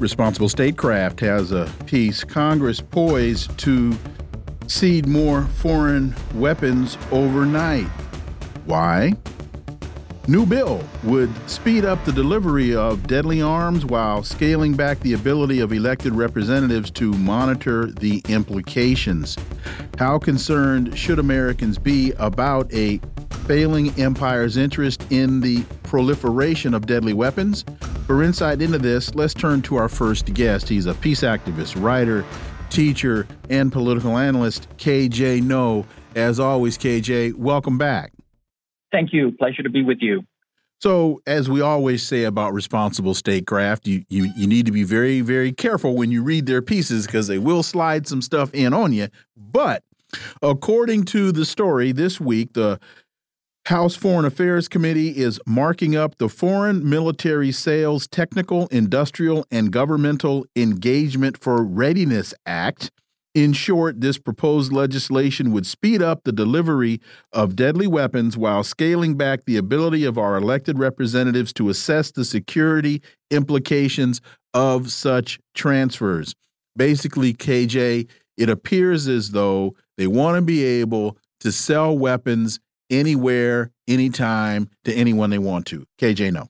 Responsible Statecraft has a piece Congress poised to cede more foreign weapons overnight. Why? New bill would speed up the delivery of deadly arms while scaling back the ability of elected representatives to monitor the implications. How concerned should Americans be about a failing empire's interest in the proliferation of deadly weapons? For insight into this, let's turn to our first guest. He's a peace activist, writer, teacher, and political analyst, KJ Noh. As always, KJ, welcome back. Thank you. Pleasure to be with you. So, as we always say about responsible statecraft, you, you, you need to be very, very careful when you read their pieces because they will slide some stuff in on you. But according to the story this week, the House Foreign Affairs Committee is marking up the Foreign Military Sales Technical, Industrial, and Governmental Engagement for Readiness Act. In short, this proposed legislation would speed up the delivery of deadly weapons while scaling back the ability of our elected representatives to assess the security implications of such transfers. Basically, KJ, it appears as though they want to be able to sell weapons anywhere, anytime to anyone they want to. KJ, Noh.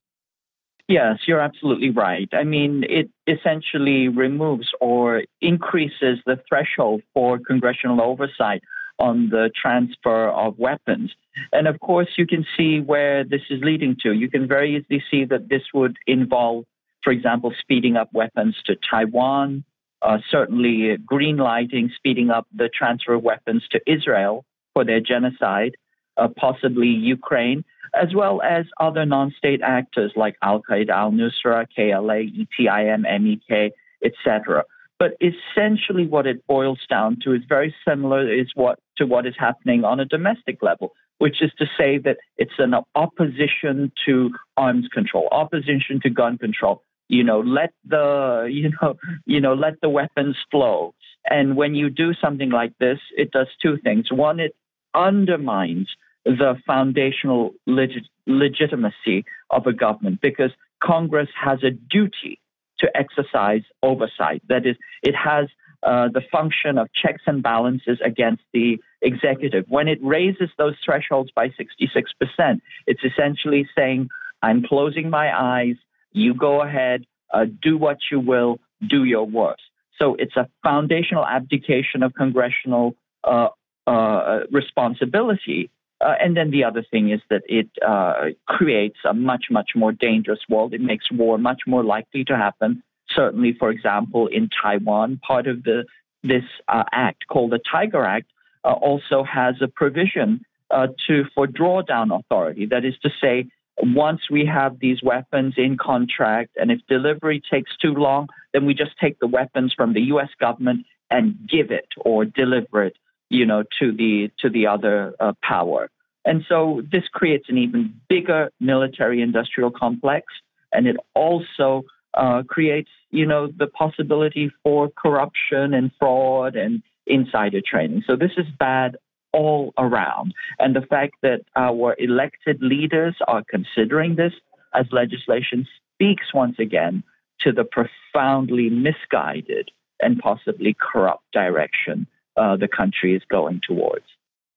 Yes, you're absolutely right. I mean, it essentially removes or increases the threshold for congressional oversight on the transfer of weapons. And of course, you can see where this is leading to. You can very easily see that this would involve, for example, speeding up weapons to Taiwan, uh, certainly green lighting, speeding up the transfer of weapons to Israel for their genocide, uh, possibly Ukraine, as well as other non state actors like Al Qaeda, Al Nusra, KLA, ETIM, MEK, etc. But essentially, what it boils down to is very similar is what, to what is happening on a domestic level, which is to say that it's an opposition to arms control, opposition to gun control. You know, let the you know you know let the weapons flow. And when you do something like this, it does two things. One, it undermines the foundational legit- legitimacy of a government because Congress has a duty to exercise oversight. That is, it has uh, the function of checks and balances against the executive. When it raises those thresholds by 66%, it's essentially saying, I'm closing my eyes, you go ahead, uh, do what you will, do your worst. So it's a foundational abdication of congressional uh, uh responsibility uh, and then the other thing is that it uh, creates a much, much more dangerous world. It makes war much more likely to happen. Certainly, for example, in Taiwan, part of the this uh, act called the Tiger Act uh, also has a provision uh, to for drawdown authority. That is to say, once we have these weapons in contract, and if delivery takes too long, then we just take the weapons from the U.S. government and give it or deliver it you know, to the to the other uh, power. And so this creates an even bigger military-industrial complex, and it also uh, creates, you know, the possibility for corruption and fraud and insider trading. So this is bad all around. And the fact that our elected leaders are considering this as legislation speaks once again to the profoundly misguided and possibly corrupt direction uh, the country is going towards.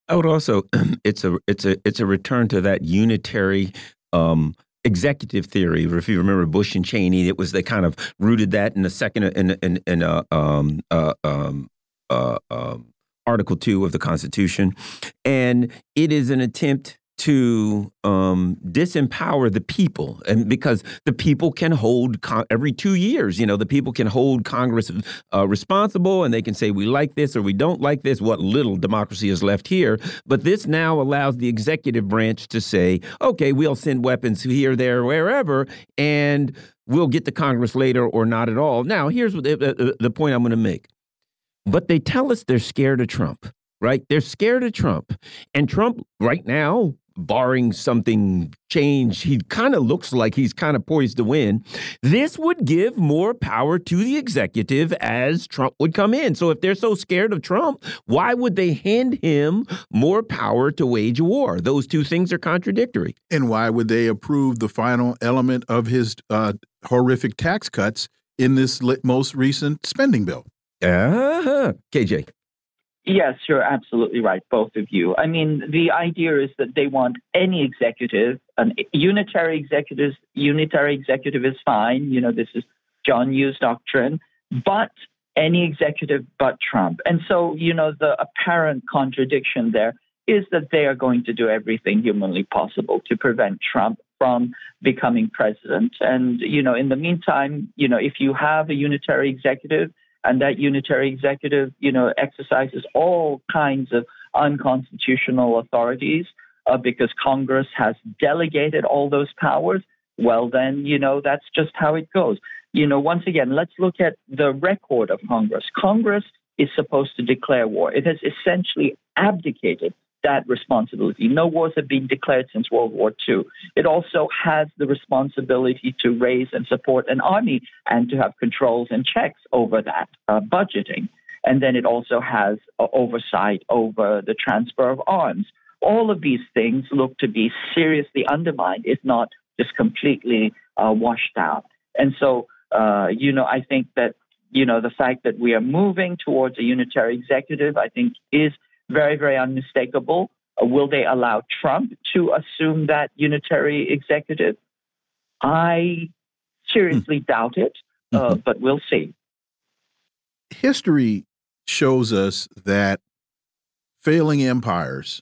I would also it's a it's a it's a return to that unitary um, executive theory. If you remember Bush and Cheney, it was they kind of rooted that in the second in in in a um, uh, um, uh, um, Article Two of the Constitution, and it is an attempt to um, disempower the people, and because the people can hold every two years, you know, the people can hold Congress uh, responsible, and they can say we like this or we don't like this. What little democracy is left here, but this now allows the executive branch to say, okay, we'll send weapons here, there, wherever, and we'll get to Congress later or not at all. Now, here's the, the, the point I'm going to make. But they tell us they're scared of Trump right? They're scared of Trump. And Trump, right now, barring something change, he kind of looks like he's kind of poised to win. This would give more power to the executive as Trump would come in. So if they're so scared of Trump, why would they hand him more power to wage war? Those two things are contradictory. And why would they approve the final element of his uh, horrific tax cuts in this most recent spending bill? Uh -huh. KJ. Yes, you're absolutely right, both of you. I mean, the idea is that they want any executive, an unitary executive, unitary executive is fine. You know, this is John Yoo's doctrine, but any executive but Trump. And so, you know, the apparent contradiction there is that they are going to do everything humanly possible to prevent Trump from becoming president. And, you know, in the meantime, you know, if you have a unitary executive, and that unitary executive, you know, exercises all kinds of unconstitutional authorities uh, because Congress has delegated all those powers. Well, then, you know, that's just how it goes. You know, once again, let's look at the record of Congress. Congress is supposed to declare war. It has essentially abdicated that responsibility. No wars have been declared since World War II. It also has the responsibility to raise and support an army and to have controls and checks over that uh, budgeting. And then it also has uh, oversight over the transfer of arms. All of these things look to be seriously undermined, if not just completely uh, washed out. And so, uh, you know, I think that, you know, the fact that we are moving towards a unitary executive, I think, is very, very unmistakable. Uh, will they allow Trump to assume that unitary executive? I seriously mm. doubt it, uh, mm-hmm. but we'll see. History shows us that failing empires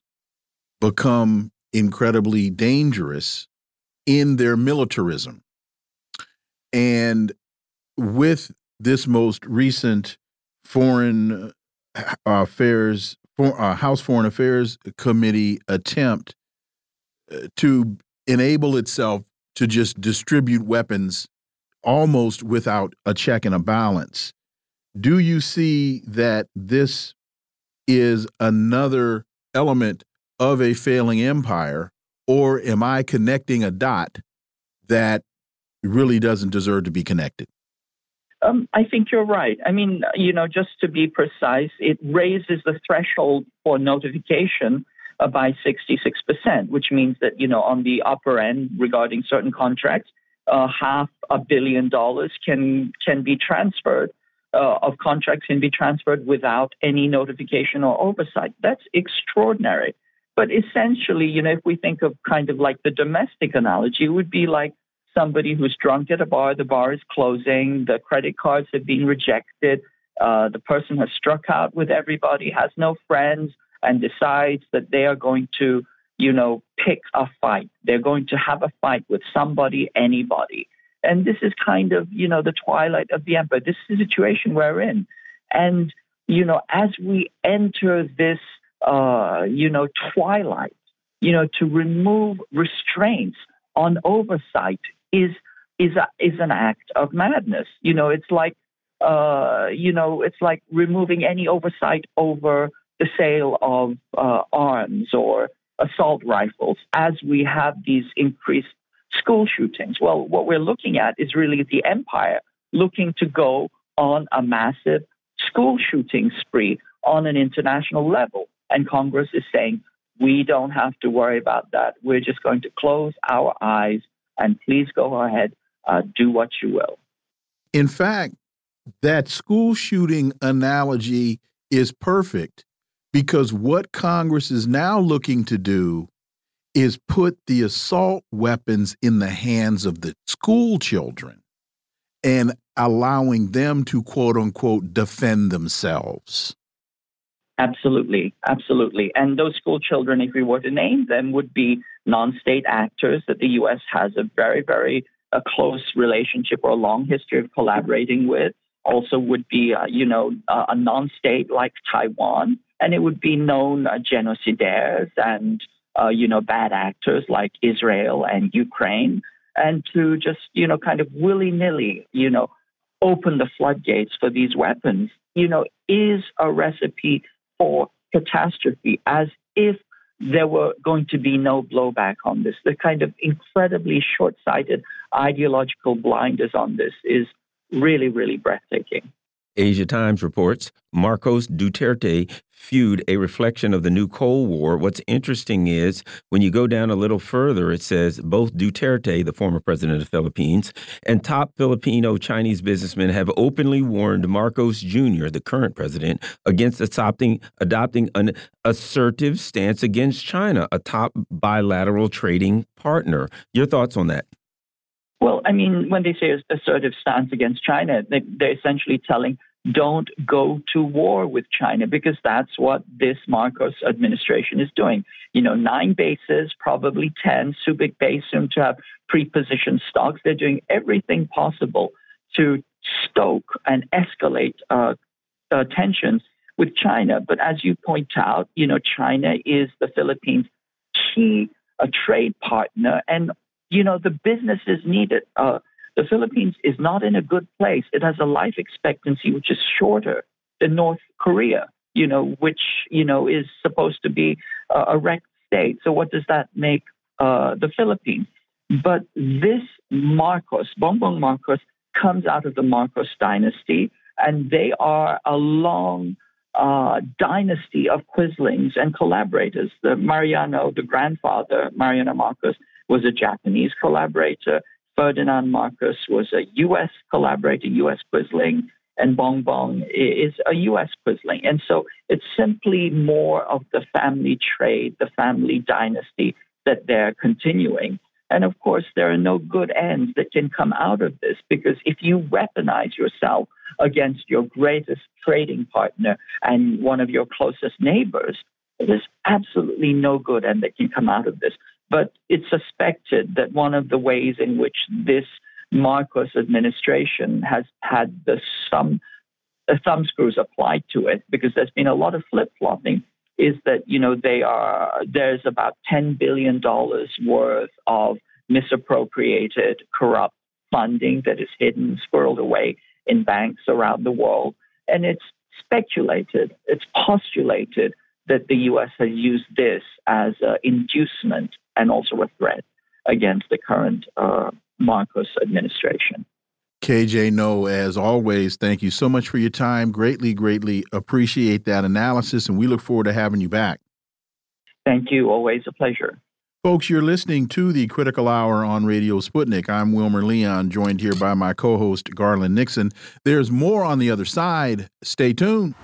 become incredibly dangerous in their militarism. And with this most recent foreign uh, affairs for, uh, House Foreign Affairs Committee attempt uh, to enable itself to just distribute weapons almost without a check and a balance. Do you see that this is another element of a failing empire, or am I connecting a dot that really doesn't deserve to be connected? Um, I think you're right. I mean, you know, just to be precise, it raises the threshold for notification uh, by 66%, which means that, you know, on the upper end regarding certain contracts, uh, half a billion dollars can can be transferred uh, of contracts can be transferred without any notification or oversight. That's extraordinary. But essentially, you know, if we think of kind of like the domestic analogy, it would be like somebody who's drunk at a bar, the bar is closing, the credit cards have been rejected, uh, the person has struck out with everybody, has no friends, and decides that they are going to, you know, pick a fight. They're going to have a fight with somebody, anybody. And this is kind of, you know, the twilight of the empire. This is the situation we're in. And, you know, as we enter this, uh, you know, twilight, you know, to remove restraints on oversight is is a, is an act of madness. You know, it's like uh, you know, it's like removing any oversight over the sale of uh, arms or assault rifles as we have these increased school shootings. Well, what we're looking at is really the empire looking to go on a massive school shooting spree on an international level. And Congress is saying, we don't have to worry about that. We're just going to close our eyes and please go ahead, uh, do what you will. In fact, that school shooting analogy is perfect because what Congress is now looking to do is put the assault weapons in the hands of the school children and allowing them to quote unquote defend themselves. Absolutely, absolutely. And those school children, if we were to name them, would be non state actors that the U.S. has a very, very a close relationship or a long history of collaborating with. Also, would be, uh, you know, uh, a non state like Taiwan. And it would be known uh, genocidaires and, uh, you know, bad actors like Israel and Ukraine. And to just, you know, kind of willy nilly, you know, open the floodgates for these weapons, you know, is a recipe for catastrophe as if there were going to be no blowback on this. The kind of incredibly short sighted ideological blinders on this is really, really breathtaking. Asia Times reports Marcos Duterte feud a reflection of the new Cold War. What's interesting is when you go down a little further, it says both Duterte, the former president of the Philippines, and top Filipino Chinese businessmen have openly warned Marcos Jr., the current president, against adopting, adopting an assertive stance against China, a top bilateral trading partner. Your thoughts on that? Well, I mean, when they say assertive stance against China, they, they're essentially telling don't go to war with China because that's what this Marcos administration is doing. You know, nine bases, probably 10, Subic Bay soon to have pre-positioned stocks. They're doing everything possible to stoke and escalate uh, uh, tensions with China. But as you point out, you know, China is the Philippines' key a trade partner, and you know the businesses need it. Uh, the Philippines is not in a good place. It has a life expectancy which is shorter than North Korea, you know, which, you know, is supposed to be a wrecked state. So what does that make uh, the Philippines? But this Marcos, Bongbong Marcos, comes out of the Marcos dynasty, and they are a long uh, dynasty of quislings and collaborators. The Mariano, the grandfather, Mariano Marcos, was a Japanese collaborator. Ferdinand Marcos was a U.S. collaborator, U.S. Quisling, and Bong Bong is a U.S. Quisling. And so it's simply more of the family trade, the family dynasty that they're continuing. And of course, there are no good ends that can come out of this because if you weaponize yourself against your greatest trading partner and one of your closest neighbors, there's absolutely no good end that can come out of this. But it's suspected that one of the ways in which this Marcos administration has had the some the thumb screws applied to it, because there's been a lot of flip flopping, is that you know they are there's about ten billion dollars worth of misappropriated, corrupt funding that is hidden, squirreled away in banks around the world, and it's speculated, it's postulated that the U.S. has used this as an inducement and also a threat against the current uh, Marcos administration. KJ Noh, as always, thank you so much for your time. Greatly, greatly appreciate that analysis, and we look forward to having you back. Thank you. Always a pleasure. Folks, you're listening to the Critical Hour on Radio Sputnik. I'm Wilmer Leon, joined here by my co host, Garland Nixon. There's more on the other side. Stay tuned.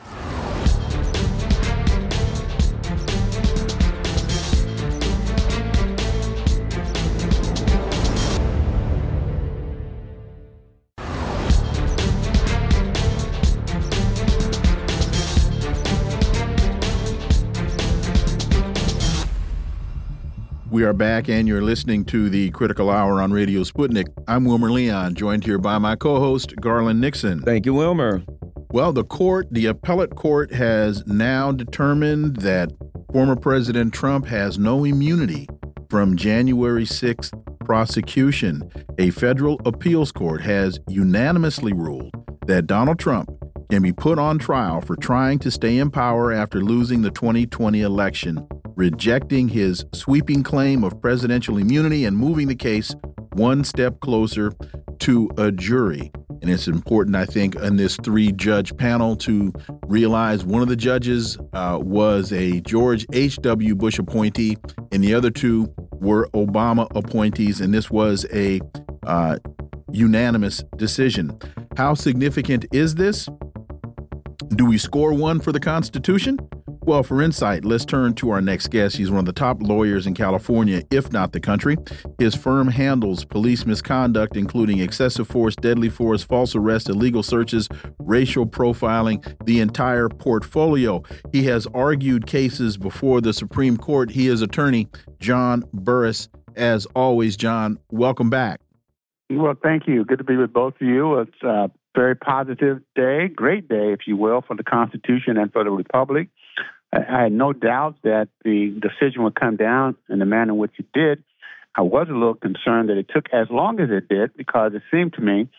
We are back, and you're listening to the Critical Hour on Radio Sputnik. I'm Wilmer Leon, joined here by my co host, Garland Nixon. Thank you, Wilmer. Well, the court, the appellate court, has now determined that former President Trump has no immunity from January 6th prosecution. A federal appeals court has unanimously ruled that Donald Trump can be put on trial for trying to stay in power after losing the 2020 election rejecting his sweeping claim of presidential immunity and moving the case one step closer to a jury. And it's important, I think, in this three judge panel to realize one of the judges uh, was a George H.W. Bush appointee, and the other two were Obama appointees. And this was a uh, unanimous decision. How significant is this? Do we score one for the Constitution? Well, for insight, let's turn to our next guest. He's one of the top lawyers in California, if not the country. His firm handles police misconduct, including excessive force, deadly force, false arrest, illegal searches, racial profiling, the entire portfolio. He has argued cases before the Supreme Court. He is attorney John Burris. As always, John, welcome back. Well, thank you. Good to be with both of you. It's a very positive day, great day, if you will, for the Constitution and for the Republic. I had no doubt that the decision would come down in the manner in which it did. I was a little concerned that it took as long as it did because it seemed to me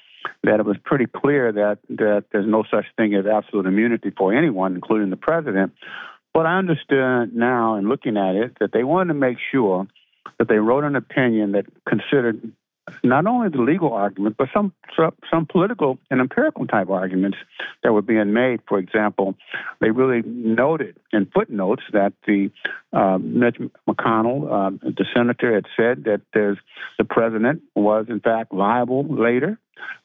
that it was pretty clear that, that there's no such thing as absolute immunity for anyone, including the president. But I understand now, in looking at it, that they wanted to make sure that they wrote an opinion that considered not only the legal argument, but some, some political and empirical type arguments that were being made. For example, they really noted in footnotes that the uh, Mitch McConnell, uh, the senator, had said that there's the president was in fact liable later.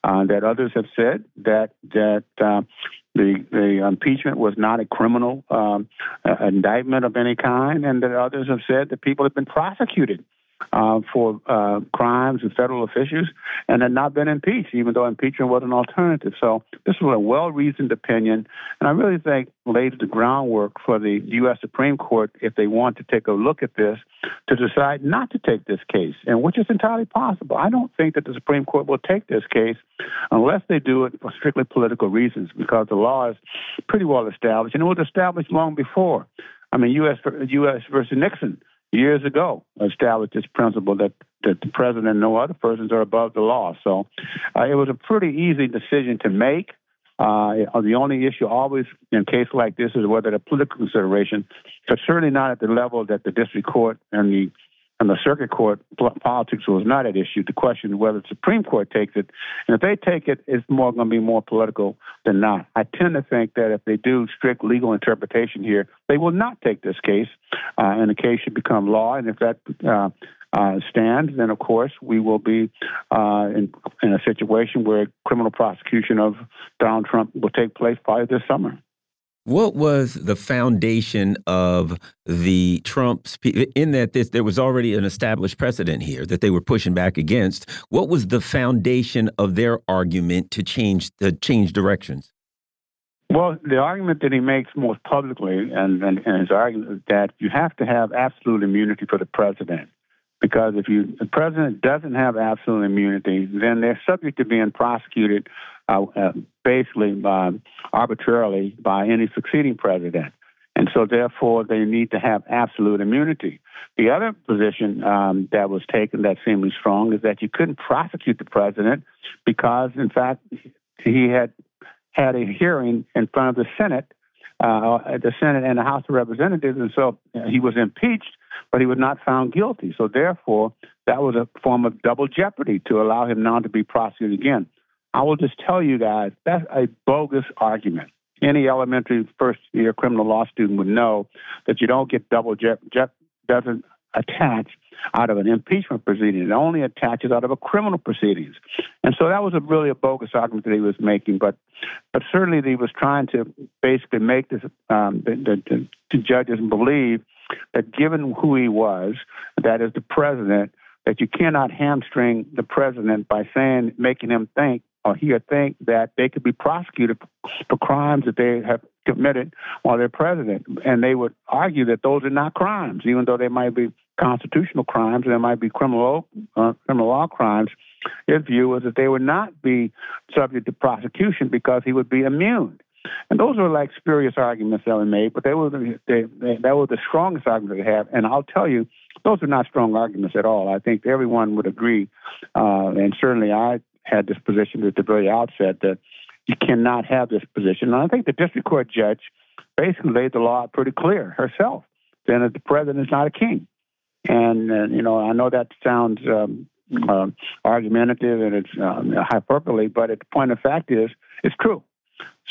Uh, that others have said that that uh, the the impeachment was not a criminal um, indictment of any kind, and that others have said that people have been prosecuted uh, for uh, crimes with federal officials and had not been impeached, even though impeachment was an alternative. So this was a well-reasoned opinion, and I really think laid the groundwork for the U.S. Supreme Court, if they want to take a look at this, to decide not to take this case, and which is entirely possible. I don't think that the Supreme Court will take this case unless they do it for strictly political reasons, because the law is pretty well established, and it was established long before. I mean, U.S. U.S. versus Nixon years ago established this principle that, that the president and no other persons are above the law. So uh, it was a pretty easy decision to make. Uh, the only issue always in a case like this is whether the political consideration, but certainly not at the level that the district court and the and the circuit court politics was not at issue. The question is whether the Supreme Court takes it, and if they take it, it's more going to be more political than not. I tend to think that if they do strict legal interpretation here, they will not take this case, uh, and the case should become law. And if that uh, uh, stands, then of course we will be uh, in, in a situation where criminal prosecution of Donald Trump will take place probably this summer. What was the foundation of the Trumps in that this, there was already an established precedent here that they were pushing back against? What was the foundation of their argument to change to change directions? Well, the argument that he makes most publicly, and, and, and his argument is that you have to have absolute immunity for the president because if you the president doesn't have absolute immunity, then they're subject to being prosecuted uh, uh, basically um, arbitrarily by any succeeding president. And so, therefore, they need to have absolute immunity. The other position um, that was taken that seemed strong is that you couldn't prosecute the president because, in fact, he had had a hearing in front of the Senate, uh, the Senate and the House of Representatives, and so he was impeached, but he was not found guilty. So, therefore, that was a form of double jeopardy to allow him not to be prosecuted again. I will just tell you guys that's a bogus argument. Any elementary first year criminal law student would know that you don't get double jet, jet doesn't attach out of an impeachment proceeding. It only attaches out of a criminal proceedings. And so that was a really a bogus argument that he was making. But but certainly he was trying to basically make this um, the, the, the judges believe that given who he was, that is the president, that you cannot hamstring the president by saying making him think or he or think that they could be prosecuted for crimes that they have committed while they're president. And they would argue that those are not crimes, even though they might be constitutional crimes and they might be criminal uh, criminal law crimes. His view was that they would not be subject to prosecution because he would be immune. And those were like spurious arguments that were made, but they were the, they, they, that was the strongest argument they have. And I'll tell you, those are not strong arguments at all. I think everyone would agree, uh, and certainly I had this position at the very outset that you cannot have this position. And I think the district court judge basically laid the law pretty clear herself. Then that the president is not a king. And, uh, you know, I know that sounds um, uh, argumentative and it's um, hyperbole, but at the point of fact is it's true.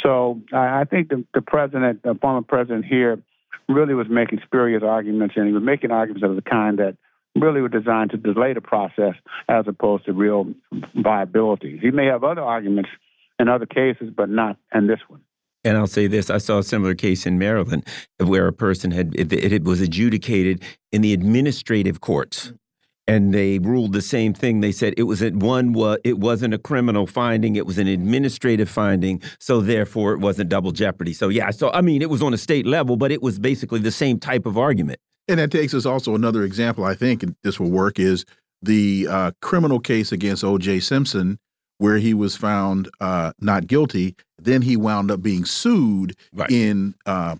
So I, I think the, the president, the former president here, really was making spurious arguments, and he was making arguments of the kind that really were designed to delay the process as opposed to real viability. He may have other arguments in other cases, but not in this one. And I'll say this: I saw a similar case in Maryland where a person had it, it was adjudicated in the administrative courts and they ruled the same thing. They said it was one it wasn't a criminal finding, it was an administrative finding, so therefore it wasn't double jeopardy. So yeah, so I mean it was on a state level, but it was basically the same type of argument. And that takes us also another example. I think this will work is the uh, criminal case against O.J. Simpson, where he was found uh, not guilty. Then he wound up being sued right. in uh,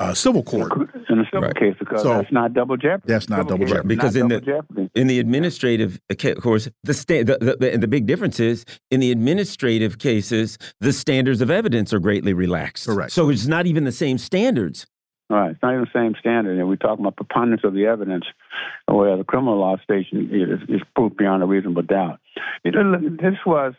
uh, civil court. In a civil right. case, because so, that's not double jeopardy. That's not double jeopardy. Because in the jeopardy. in the administrative of course, the, sta the, the, the big difference is in the administrative cases, the standards of evidence are greatly relaxed. Correct. So it's not even the same standards. Right. It's not even the same standard. And we're talking about preponderance of the evidence, where the criminal law station is, is proof beyond a reasonable doubt. It, this was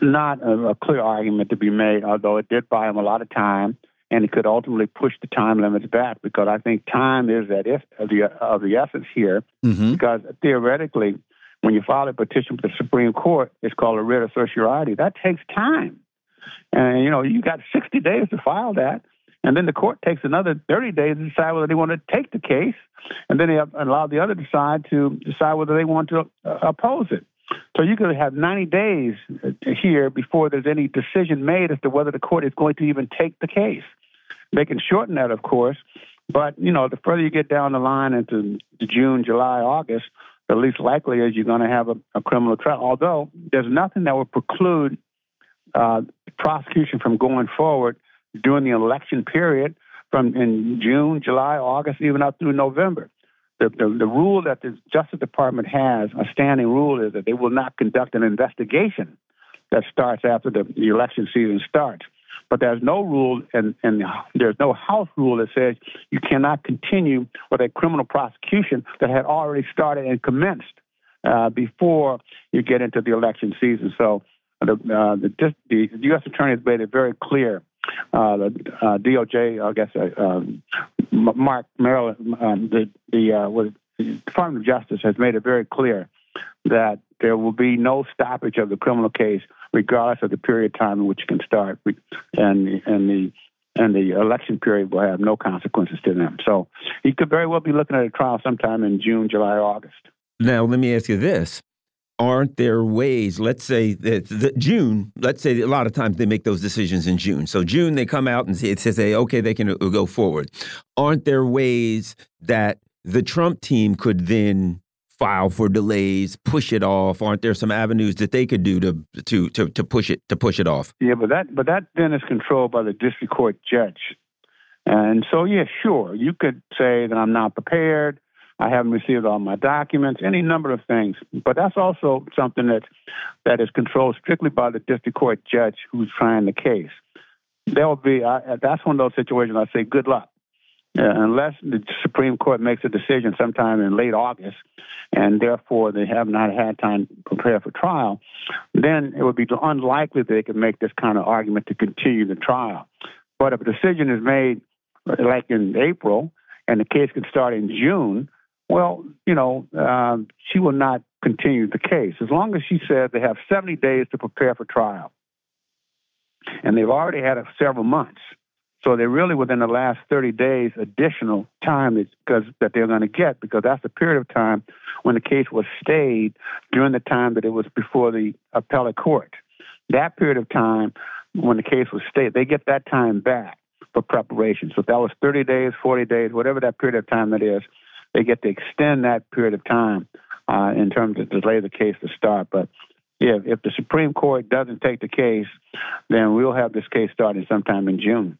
not a, a clear argument to be made, although it did buy him a lot of time and it could ultimately push the time limits back because I think time is at if, of the of the essence here. Mm-hmm. Because theoretically, when you file a petition with the Supreme Court, it's called a writ of certiorari. That takes time, and you know you got 60 days to file that, and then the court takes another 30 days to decide whether they want to take the case, and then they allow the other side to decide whether they want to uh, oppose it. So you could have 90 days here before there's any decision made as to whether the court is going to even take the case. They can shorten that, of course, but you know, the further you get down the line into June, July, August, the least likely is you're going to have a, a criminal trial. Although there's nothing that would preclude uh, prosecution from going forward during the election period from in June, July, August, even up through November. The, the, the, rule that the Justice Department has, a standing rule, is that they will not conduct an investigation that starts after the, the election season starts. But there's no rule, and, and there's no House rule that says you cannot continue with a criminal prosecution that had already started and commenced uh, before you get into the election season. So the, uh, the, the U.S. Attorney has made it very clear. Uh, the uh, DOJ, I guess, uh, um, Mark Maryland, um, the the, uh, the Department of Justice has made it very clear that there will be no stoppage of the criminal case regardless of the period of time in which it can start, and and the and the election period will have no consequences to them. So he could very well be looking at a trial sometime in June, July, August. Now, let me ask you this. Aren't there ways, let's say that June, let's say a lot of times they make those decisions in June. So June, they come out and say, say okay, they can uh, go forward. Aren't there ways that the Trump team could then file for delays, push it off? Aren't there some avenues that they could do to to to, to push it to push it off? Yeah, but that but that then is controlled by the district court judge. And so, yeah, sure, you could say that I'm not prepared. I haven't received all my documents, any number of things. But that's also something that that is controlled strictly by the district court judge who's trying the case. There will be I, that's one of those situations. I say, good luck. Uh, unless the Supreme Court makes a decision sometime in late August, and therefore they have not had time to prepare for trial, then it would be unlikely that they could make this kind of argument to continue the trial. But if a decision is made, like in April, and the case can start in June, well, you know, um, she will not continue the case as long as she says they have 70 days to prepare for trial, and they've already had several months. So they're really within the last 30 days additional time because that they're going to get because that's the period of time when the case was stayed during the time that it was before the appellate court. That period of time when the case was stayed, they get that time back for preparation. So if that was 30 days, 40 days, whatever that period of time that is, they get to extend that period of time uh, in terms of delay the case to start. But yeah, if the Supreme Court doesn't take the case, then we'll have this case starting sometime in June.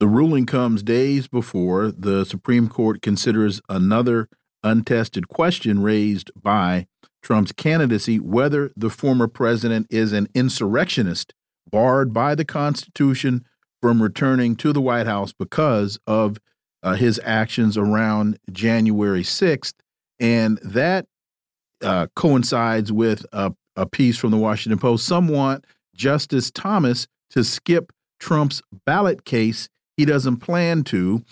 The ruling comes days before the Supreme Court considers another untested question raised by Trump's candidacy whether the former president is an insurrectionist barred by the Constitution from returning to the White House because of uh, his actions around January 6th. And that uh, coincides with a, a piece from the Washington Post. Some want Justice Thomas to skip Trump's ballot case he doesn't plan to.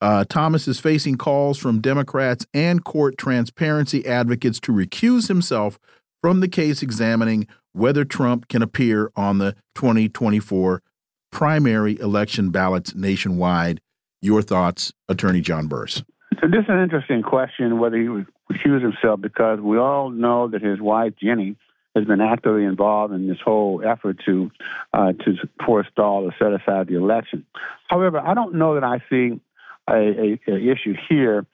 Uh, Thomas is facing calls from Democrats and court transparency advocates to recuse himself from the case examining whether Trump can appear on the 2024 primary election ballots nationwide. Your thoughts, Attorney John Burris. So this is an interesting question whether he would recuse himself because we all know that his wife Jenny has been actively involved in this whole effort to uh, to forestall or set aside the election. However, I don't know that I see a, a, a issue here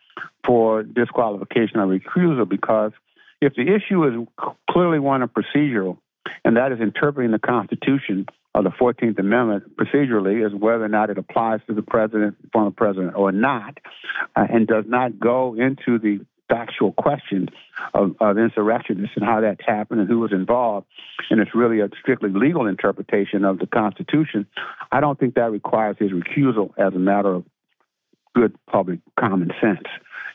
for disqualification or recusal because if the issue is clearly one of procedural, and that is interpreting the Constitution of the 14th Amendment procedurally as whether or not it applies to the president, former president, or not, uh, and does not go into the factual questions of, of insurrectionists and how that's happened and who was involved, and it's really a strictly legal interpretation of the Constitution, I don't think that requires his recusal as a matter of good public common sense.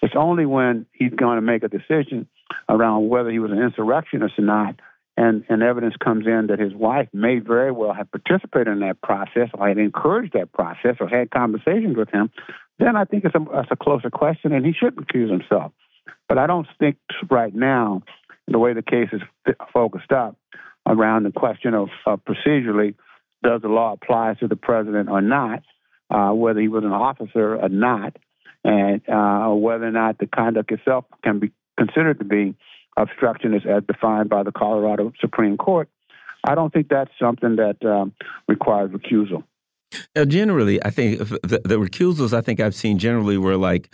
It's only when he's going to make a decision around whether he was an insurrectionist or not, and, and evidence comes in that his wife may very well have participated in that process or had encouraged that process or had conversations with him, then I think it's a, it's a closer question and he should recuse himself. But I don't think right now, the way the case is focused up around the question of uh, procedurally, does the law apply to the president or not, uh, whether he was an officer or not, and uh, whether or not the conduct itself can be considered to be obstructionist as defined by the Colorado Supreme Court. I don't think that's something that um, requires recusal. Now, generally, I think the, the, recusals I think I've seen generally were like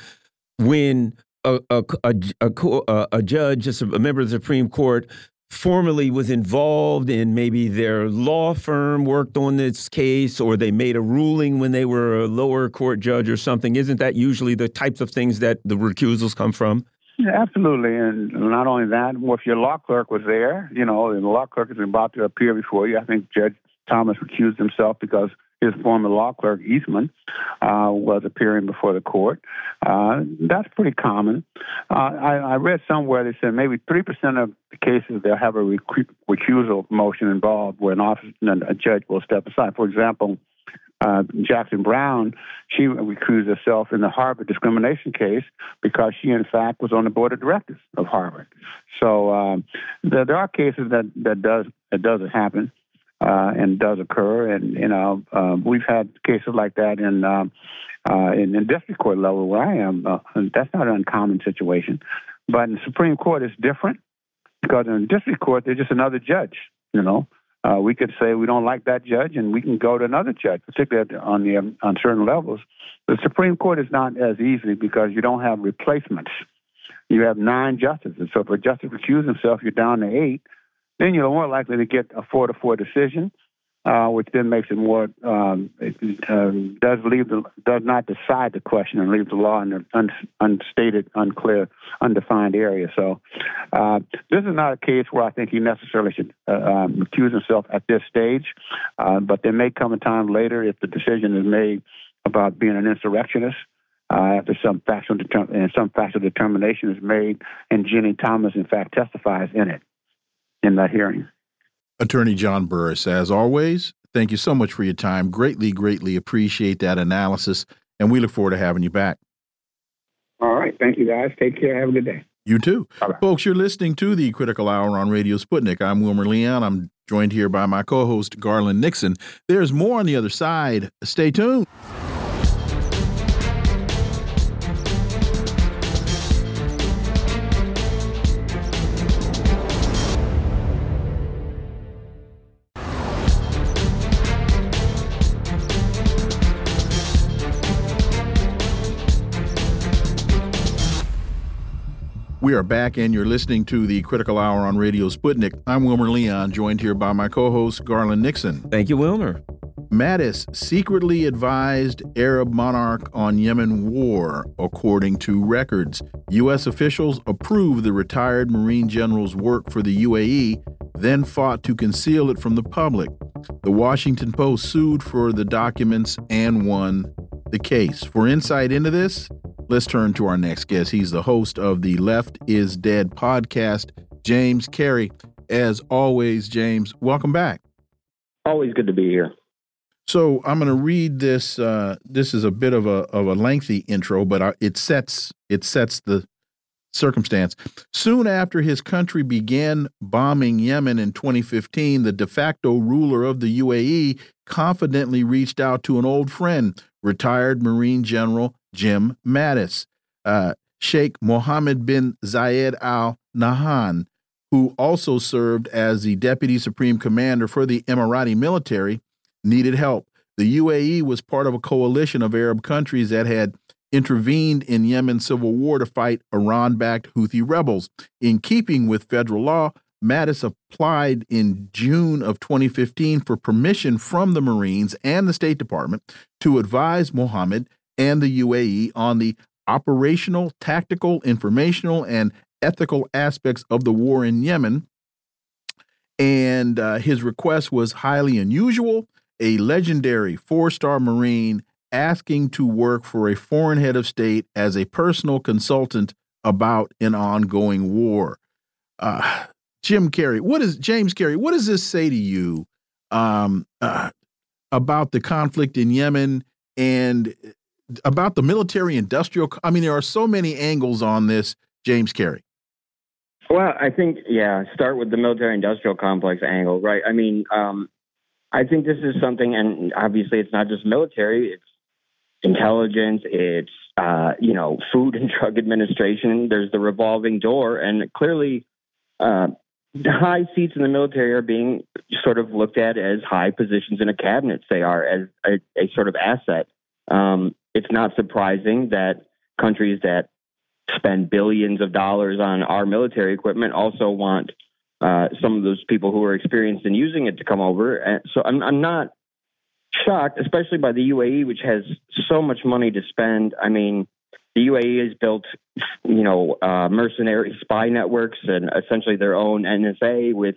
when a a, a, a, a judge, just a member of the Supreme Court, formally was involved in maybe their law firm worked on this case or they made a ruling when they were a lower court judge or something isn't that usually the types of things that the recusals come from yeah, absolutely and not only that well, if your law clerk was there you know and the law clerk is about to appear before you i think judge thomas recused himself because his former law clerk, Eastman, uh, was appearing before the court. Uh, that's pretty common. Uh, I, I, read somewhere they said maybe 3% of the cases they'll have a recusal motion involved where an officer, and a judge will step aside. For example, uh, Jackson Brown, she recused herself in the Harvard discrimination case because she, in fact, was on the board of directors of Harvard. So um, there, there, are cases that that does that doesn't happen uh, and does occur. And you know, uh, we've had cases like that in um, uh, in, in district court level where I am. Uh, that's not an uncommon situation, but in the Supreme Court it's different because in district court they're just another judge. You know. Uh, we could say we don't like that judge, and we can go to another judge, particularly on the um, on certain levels. The Supreme Court is not as easy because you don't have replacements. You have nine justices, so if a justice recuses himself, you're down to eight then you're more likely to get a four to four decision, uh, which then makes it more um, it, um, does leave the does not decide the question and leave the law in an un, unstated, unclear, undefined area. So uh, this is not a case where I think he necessarily should uh, um, recuse himself at this stage, uh, but there may come a time later if the decision is made about being an insurrectionist. Uh, after some factual determ- and some factual determination is made, and Ginni Thomas, in fact, testifies in it in that hearing. Attorney John Burris, as always, thank you so much for your time. Greatly, greatly appreciate that analysis, and we look forward to having you back. All right. Thank you, guys. Take care. Have a good day. You too. Bye -bye. Folks, you're listening to the Critical Hour on Radio Sputnik. I'm Wilmer Leon. I'm joined here by my co host, Garland Nixon. There's more on the other side. Stay tuned. We are back, and you're listening to the Critical Hour on Radio Sputnik. I'm Wilmer Leon, joined here by my co host, Garland Nixon. Thank you, Wilmer. Mattis secretly advised Arab monarch on Yemen war, according to records. U.S. officials approved the retired Marine general's work for the UAE, then fought to conceal it from the public. The Washington Post sued for the documents and won the case. For insight into this, Let's turn to our next guest. He's the host of the Left is Dead podcast, James Carey. As always, James, welcome back. Always good to be here. So I'm going to read this. Uh, this is a bit of a of a lengthy intro, but it sets it sets the circumstance. Soon after his country began bombing Yemen in 2015, the de facto ruler of the UAE confidently reached out to an old friend, retired Marine General Jim Mattis. Uh, Sheikh Mohammed bin Zayed Al Nahyan, who also served as the deputy supreme commander for the Emirati military, needed help. The UAE was part of a coalition of Arab countries that had intervened in Yemen's civil war to fight Iran backed Houthi rebels. In keeping with federal law, Mattis applied in June of 2015 for permission from the Marines and the State Department to advise Mohammed and the UAE on the operational, tactical, informational, and ethical aspects of the war in Yemen. And uh, his request was highly unusual. A legendary four star Marine asking to work for a foreign head of state as a personal consultant about an ongoing war. Uh, Jim Carey, what is James Carey? What does this say to you um, uh, about the conflict in Yemen and about the military industrial? I mean, there are so many angles on this, James Carey. Well, I think yeah. Start with the military industrial complex angle, right? I mean, um, I think this is something, and obviously, it's not just military; it's intelligence, it's uh, you know Food and Drug Administration. There's the revolving door, and clearly, uh, high seats in the military are being sort of looked at as high positions in a cabinet. They are as a, a sort of asset. Um, it's not surprising that countries that spend billions of dollars on our military equipment also want uh, some of those people who are experienced in using it to come over. And so I'm, I'm not shocked, especially by the UAE, which has so much money to spend. I mean, the UAE has built, you know, uh, mercenary spy networks and essentially their own NSA with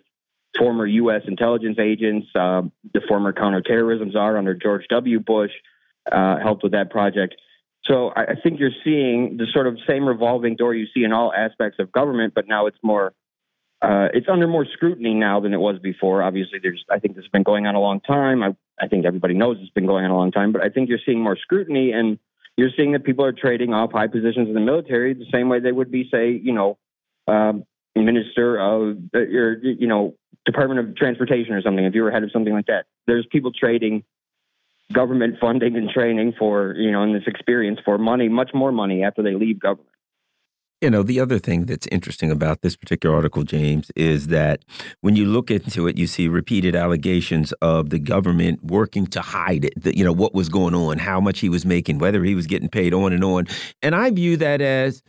former U.S. intelligence agents. Uh, the former counterterrorism czar under George W. Bush uh, helped with that project. So I, I think you're seeing the sort of same revolving door you see in all aspects of government, but now it's more uh, it's under more scrutiny now than it was before. Obviously, there's I think this has been going on a long time. I, I think everybody knows it's been going on a long time, but I think you're seeing more scrutiny and you're seeing that people are trading off high positions in the military the same way they would be, say, you know, um, minister of your, you know, Department of Transportation or something. If you were head of something like that, there's people trading government funding and training for, you know, and this experience for money, much more money after they leave government. You know, the other thing that's interesting about this particular article, James, is that when you look into it, you see repeated allegations of the government working to hide it, the, you know, what was going on, how much he was making, whether he was getting paid, on and on. And I view that as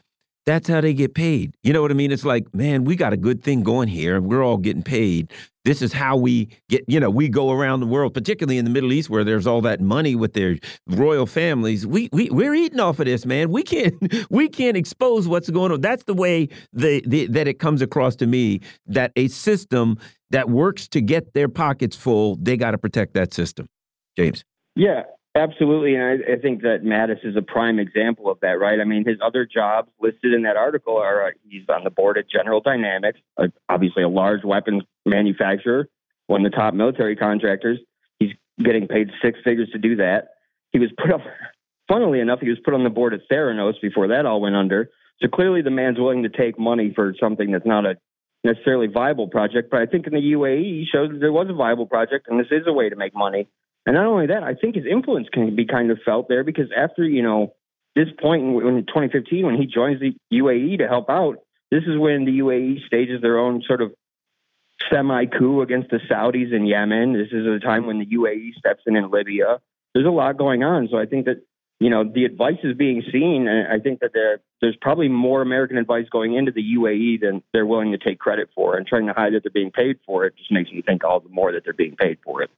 that's how they get paid. You know what I mean? It's like, man, we got a good thing going here. And we're all getting paid. This is how we get, you know, we go around the world, particularly in the Middle East where there's all that money with their royal families. We we we're eating off of this, man. We can't we can't expose what's going on. That's the way the, the that it comes across to me that a system that works to get their pockets full, they got to protect that system. James. Yeah, Absolutely, and I, I, think that Mattis is a prime example of that, right? I mean, his other jobs listed in that article are uh, he's on the board at General Dynamics, uh, obviously a large weapons manufacturer, one of the top military contractors. He's getting paid six figures to do that. He was put up, funnily enough, he was put on the board at Theranos before that all went under. So clearly, the man's willing to take money for something that's not a necessarily viable project. But I think in the UAE, he showed that there was a viable project, and this is a way to make money. And not only that, I think his influence can be kind of felt there because after, you know, this point in, in 2015, when he joins the UAE to help out, this is when the UAE stages their own sort of semi coup against the Saudis in Yemen. This is a time when the UAE steps in in Libya. There's a lot going on. So I think that, you know, the advice is being seen. And I think that there, there's probably more American advice going into the UAE than they're willing to take credit for. And trying to hide that they're being paid for it just makes me think all the more that they're being paid for it.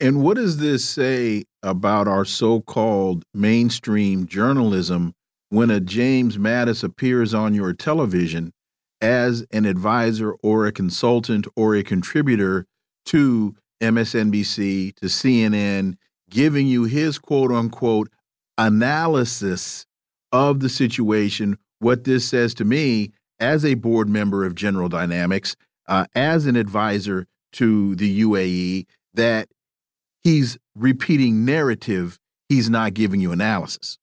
And what does this say about our so called mainstream journalism when a James Mattis appears on your television as an advisor or a consultant or a contributor to MSNBC, to CNN, giving you his quote unquote analysis of the situation? What this says to me as a board member of General Dynamics, uh, as an advisor to the UAE, that he's repeating narrative. He's not giving you analysis.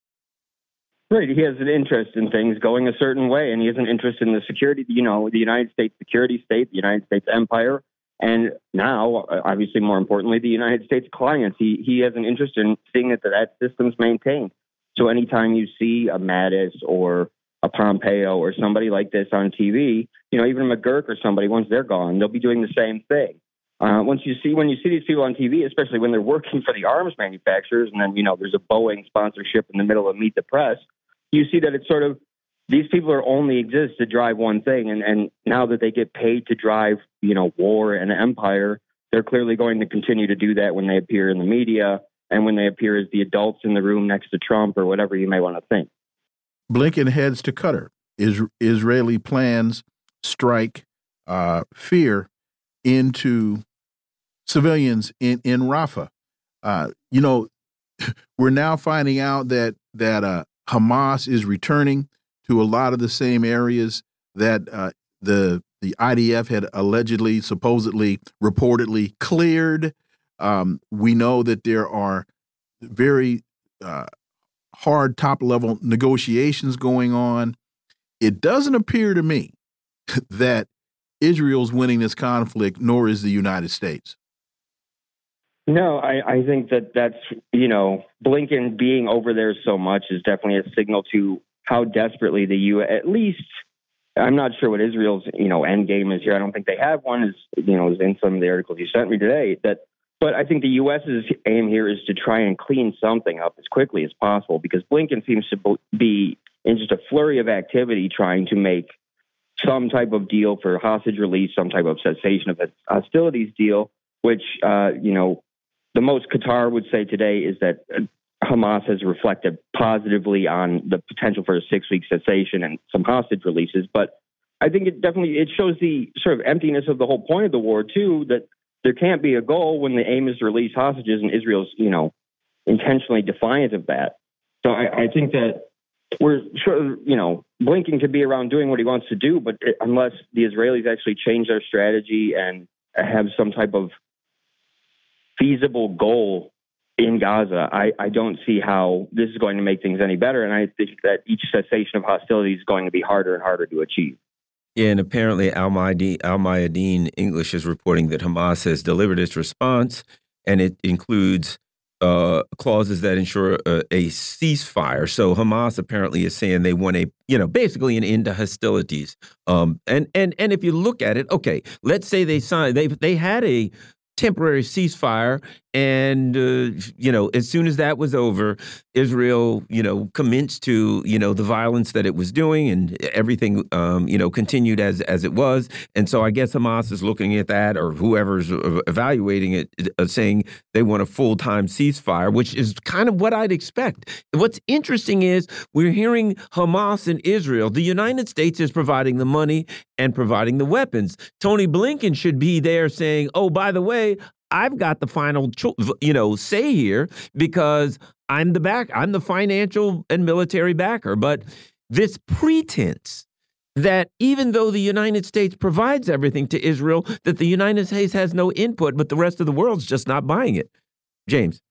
Right. He has an interest in things going a certain way, and he has an interest in the security, you know, the United States security state, the United States empire, and now, obviously, more importantly, the United States clients. He he has an interest in seeing that that system's maintained. So anytime you see a Mattis or a Pompeo or somebody like this on TV, you know, even McGurk or somebody, once they're gone, they'll be doing the same thing. Uh, once you see when you see these people on TV, especially when they're working for the arms manufacturers, and then you know there's a Boeing sponsorship in the middle of Meet the Press, you see that it's sort of these people are only exist to drive one thing, and and now that they get paid to drive you know war and empire, they're clearly going to continue to do that when they appear in the media and when they appear as the adults in the room next to Trump or whatever you may want to think. Blinken heads to Qatar. Is Israeli plans strike uh, fear into civilians in in Rafah. Uh, you know, we're now finding out that that uh, Hamas is returning to a lot of the same areas that uh, the the IDF had allegedly, supposedly, reportedly cleared. Um, we know that there are very uh, hard top level negotiations going on. It doesn't appear to me that Israel's winning this conflict, nor is the United States. No, I, I think that that's, you know, Blinken being over there so much is definitely a signal to how desperately the U. At least, I'm not sure what Israel's, you know, end game is here. I don't think they have one. Is you know, is in some of the articles you sent me today. That, but I think the U.S.'s aim here is to try and clean something up as quickly as possible because Blinken seems to be in just a flurry of activity trying to make some type of deal for hostage release, some type of cessation of hostilities deal, which, uh, you know, the most Qatar would say today is that uh, Hamas has reflected positively on the potential for a six week cessation and some hostage releases. But I think it definitely it shows the sort of emptiness of the whole point of the war too, that there can't be a goal when the aim is to release hostages and Israel's, you know, intentionally defiant of that. So I, I think that we're sure, you know, Blinken could be around doing what he wants to do, but unless the Israelis actually change their strategy and have some type of feasible goal in Gaza, I, I don't see how this is going to make things any better. And I think that each cessation of hostilities is going to be harder and harder to achieve. Yeah, and apparently Al Mayadeen English is reporting that Hamas has delivered its response, and it includes uh, clauses that ensure a, a, ceasefire. So Hamas apparently is saying they want a, you know, basically an end to hostilities. Um, and and and if you look at it, okay, let's say they signed, they they had a temporary ceasefire. And, uh, you know, as soon as that was over, Israel, you know, commenced to, you know, the violence that it was doing and everything, um, you know, continued as, as it was. And so I guess Hamas is looking at that or whoever's evaluating it, uh, saying they want a full time ceasefire, which is kind of what I'd expect. What's interesting is we're hearing Hamas and Israel. The United States is providing the money and providing the weapons. Tony Blinken should be there saying, oh, by the way, I've got the final, you know, say here because I'm the back, I'm the financial and military backer. But this pretense that even though the United States provides everything to Israel, that the United States has no input, but the rest of the world's just not buying it. James.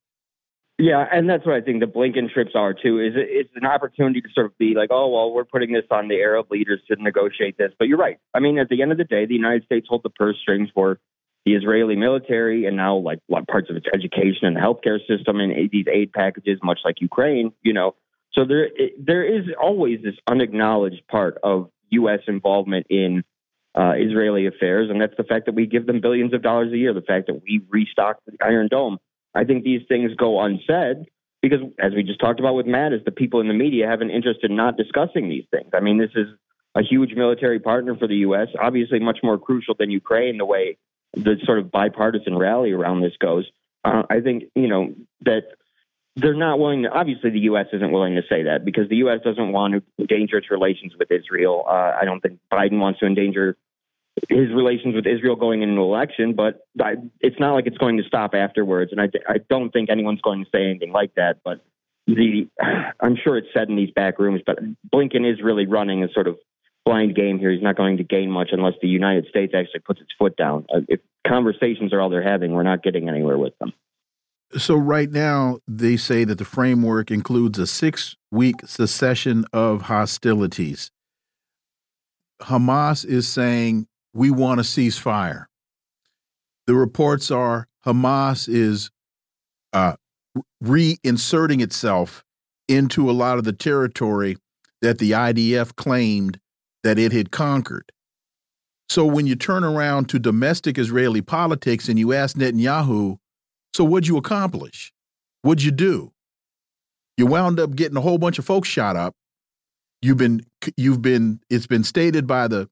Yeah, and that's what I think the Blinken trips are too. Is it's an opportunity to sort of be like, oh well, we're putting this on the Arab leaders to negotiate this. But you're right. I mean, at the end of the day, the United States hold the purse strings for the Israeli military and now like parts of its education and healthcare system and these aid packages, much like Ukraine, you know. So there, there is always this unacknowledged part of U.S. involvement in uh, Israeli affairs, and that's the fact that we give them billions of dollars a year, the fact that we restock the Iron Dome. I think these things go unsaid because, as we just talked about with Mattis, the people in the media have an interest in not discussing these things. I mean, this is a huge military partner for the U.S., obviously much more crucial than Ukraine, the way the sort of bipartisan rally around this goes. Uh, I think you know that they're not willing to. Obviously, the U.S. isn't willing to say that because the U.S. doesn't want to endanger its relations with Israel. Uh, I don't think Biden wants to endanger his relations with Israel going into an election, but I, it's not like it's going to stop afterwards. And I, I don't think anyone's going to say anything like that. But the, I'm sure it's said in these back rooms, but Blinken is really running a sort of blind game here. He's not going to gain much unless the United States actually puts its foot down. Uh, if conversations are all they're having, we're not getting anywhere with them. So right now they say that the framework includes a six-week cessation of hostilities. Hamas is saying we want a ceasefire. The reports are Hamas is uh, reinserting itself into a lot of the territory that the IDF claimed that it had conquered. So when you turn around to domestic Israeli politics and you ask Netanyahu, so what'd you accomplish? What'd you do? You wound up getting a whole bunch of folks shot up. You've been you've been it's been stated by the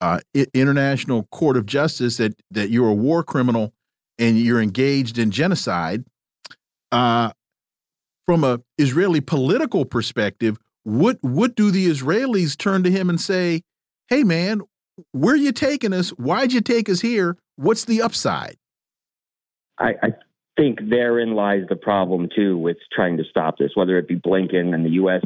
uh, International Court of Justice that that you're a war criminal and you're engaged in genocide. Uh, from a Israeli political perspective, what what do the Israelis turn to him and say, "Hey, man, where you taking us? Why'd you take us here? What's the upside? I, I think therein lies the problem too with trying to stop this, whether it be Blinken and the U.S.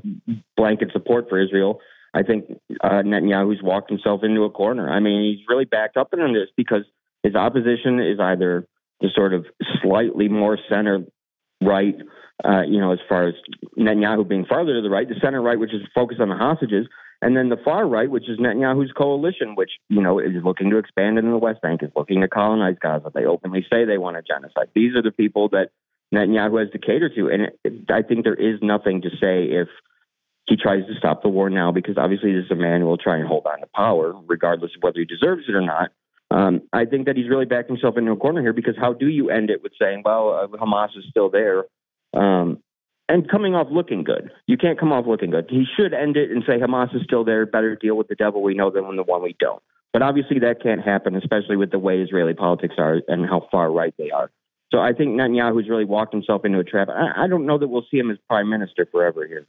blanket support for Israel. I think uh, Netanyahu's walked himself into a corner. I mean, he's really backed up in this because his opposition is either the sort of slightly more center right, uh, you know, as far as Netanyahu being farther to the right, the center right, which is focused on the hostages, and then the far right, which is Netanyahu's coalition, which you know is looking to expand into the West Bank, is looking to colonize Gaza. They openly say they want a genocide. These are the people that Netanyahu has to cater to, and it, I think there is nothing to say if he tries to stop the war now, because obviously this is a man who will try and hold on to power, regardless of whether he deserves it or not. Um, I think that he's really backed himself into a corner here because how do you end it with saying, well, uh, Hamas is still there? Um, and coming off looking good. You can't come off looking good. He should end it and say Hamas is still there. Better deal with the devil we know than the one we don't. But obviously that can't happen, especially with the way Israeli politics are and how far right they are. So I think Netanyahu's really walked himself into a trap. I, I don't know that we'll see him as prime minister forever here.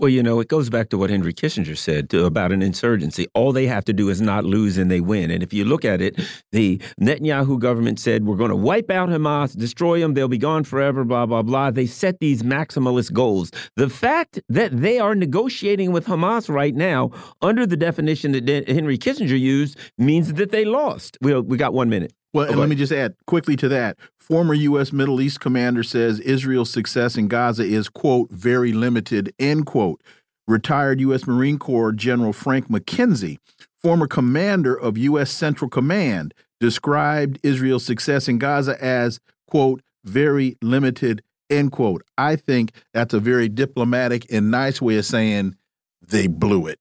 Well, you know, it goes back to what Henry Kissinger said to, about an insurgency. All they have to do is not lose and they win. And if you look at it, the Netanyahu government said, we're going to wipe out Hamas, destroy them, they'll be gone forever, blah, blah, blah. They set these maximalist goals. The fact that they are negotiating with Hamas right now, under the definition that Henry Kissinger used, means that they lost. We, we got one minute. Well, and let me just add quickly to that. Former U.S. Middle East commander says Israel's success in Gaza is, quote, very limited, end quote. Retired U.S. Marine Corps General Frank McKenzie, former commander of U.S. Central Command, described Israel's success in Gaza as, quote, very limited, end quote. I think that's a very diplomatic and nice way of saying they blew it.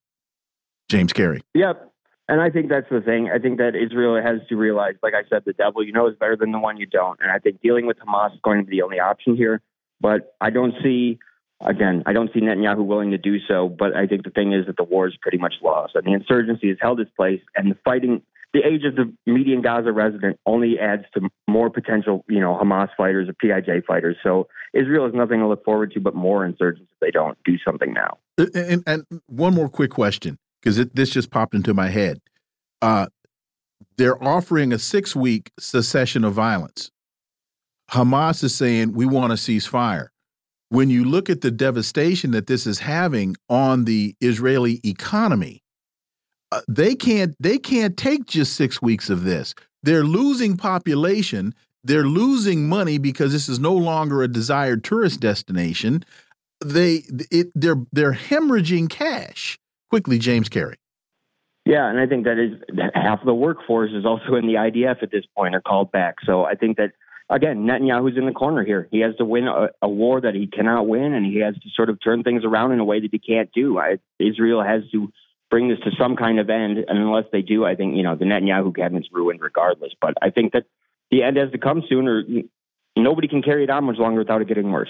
James Carey. Yep. And I think that's the thing. I think that Israel has to realize, like I said, the devil you know is better than the one you don't. And I think dealing with Hamas is going to be the only option here. But I don't see, again, I don't see Netanyahu willing to do so. But I think the thing is that the war is pretty much lost. And the insurgency has held its place. And the fighting, the age of the median Gaza resident only adds to more potential, you know, Hamas fighters or PIJ fighters. So Israel has nothing to look forward to but more insurgents if they don't do something now. Uh, and, and one more quick question because this just popped into my head. Uh, they're offering a six week cessation of violence. Hamas is saying we want to cease fire. When you look at the devastation that this is having on the Israeli economy, uh, they can't they can't take just six weeks of this. They're losing population. They're losing money because this is no longer a desired tourist destination. They it, they're they're hemorrhaging cash quickly, James Carey. Yeah, and I think that is half the workforce is also in the IDF at this point are called back. So I think that again, Netanyahu's in the corner here. He has to win a, a, war that he cannot win, and he has to sort of turn things around in a way that he can't do. I, Israel has to bring this to some kind of end, and unless they do, I think you know the Netanyahu cabinet's ruined regardless. But I think that the end has to come sooner. Nobody can carry it on much longer without it getting worse.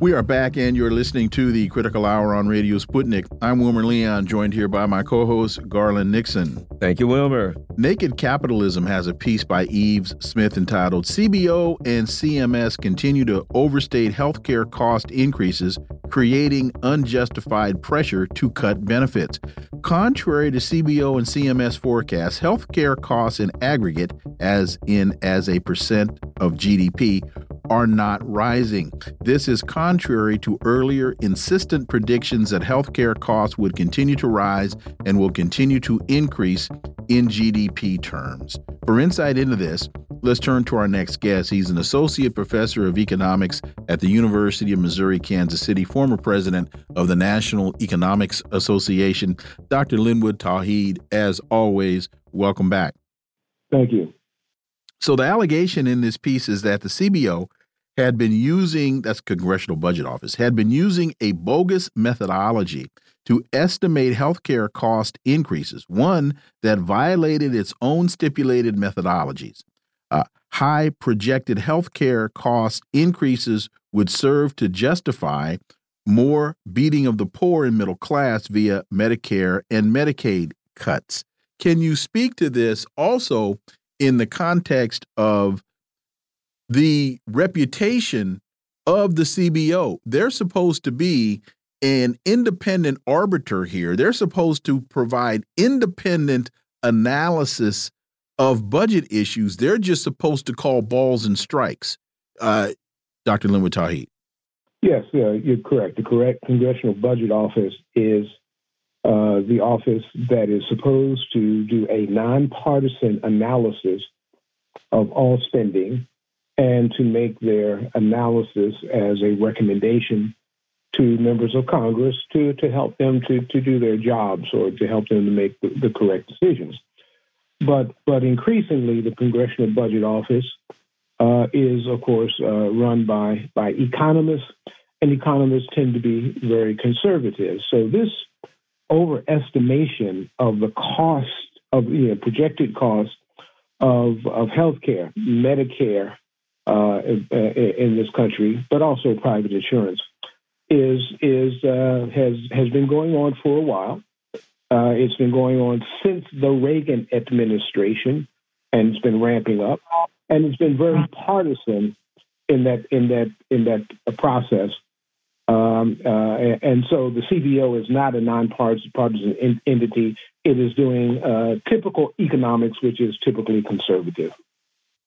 We are back, and you're listening to the Critical Hour on Radio Sputnik. I'm Wilmer Leon, joined here by my co host, Garland Nixon. Thank you, Wilmer. Naked Capitalism has a piece by Yves Smith entitled CBO and CMS Continue to Overstate Healthcare Cost Increases, Creating Unjustified Pressure to Cut Benefits. Contrary to CBO and CMS forecasts, healthcare costs in aggregate, as in as a percent of GDP, are not rising. This is contrary to earlier insistent predictions that healthcare costs would continue to rise and will continue to increase in GDP terms. For insight into this, let's turn to our next guest. He's an associate professor of economics at the University of Missouri Kansas City, former president of the National Economics Association, Dr. Linwood Tauheed. As always, welcome back. Thank you. So, the allegation in this piece is that the CBO had been using, that's Congressional Budget Office, had been using a bogus methodology to estimate healthcare cost increases, one that violated its own stipulated methodologies. Uh, high projected healthcare cost increases would serve to justify more beating of the poor and middle class via Medicare and Medicaid cuts. Can you speak to this also in the context of the reputation of the CBO. They're supposed to be an independent arbiter here. They're supposed to provide independent analysis of budget issues. They're just supposed to call balls and strikes. Uh, Dr. Linwood. Yes, uh, you're correct. The correct Congressional Budget Office is uh, the office that is supposed to do a nonpartisan analysis of all spending and to make their analysis as a recommendation to members of Congress to, to help them to, to do their jobs or to help them to make the, the correct decisions. But, but increasingly, the Congressional Budget Office uh, is, of course, uh, run by, by economists, and economists tend to be very conservative. So this overestimation of the cost of you know, projected cost of, of health care, Medicare, uh, in this country, but also private insurance, is is uh, has has been going on for a while. Uh, it's been going on since the Reagan administration, and it's been ramping up, and it's been very partisan in that in that in that process. Um, uh, and so the CBO is not a nonpartisan entity. It is doing uh, typical economics, which is typically conservative.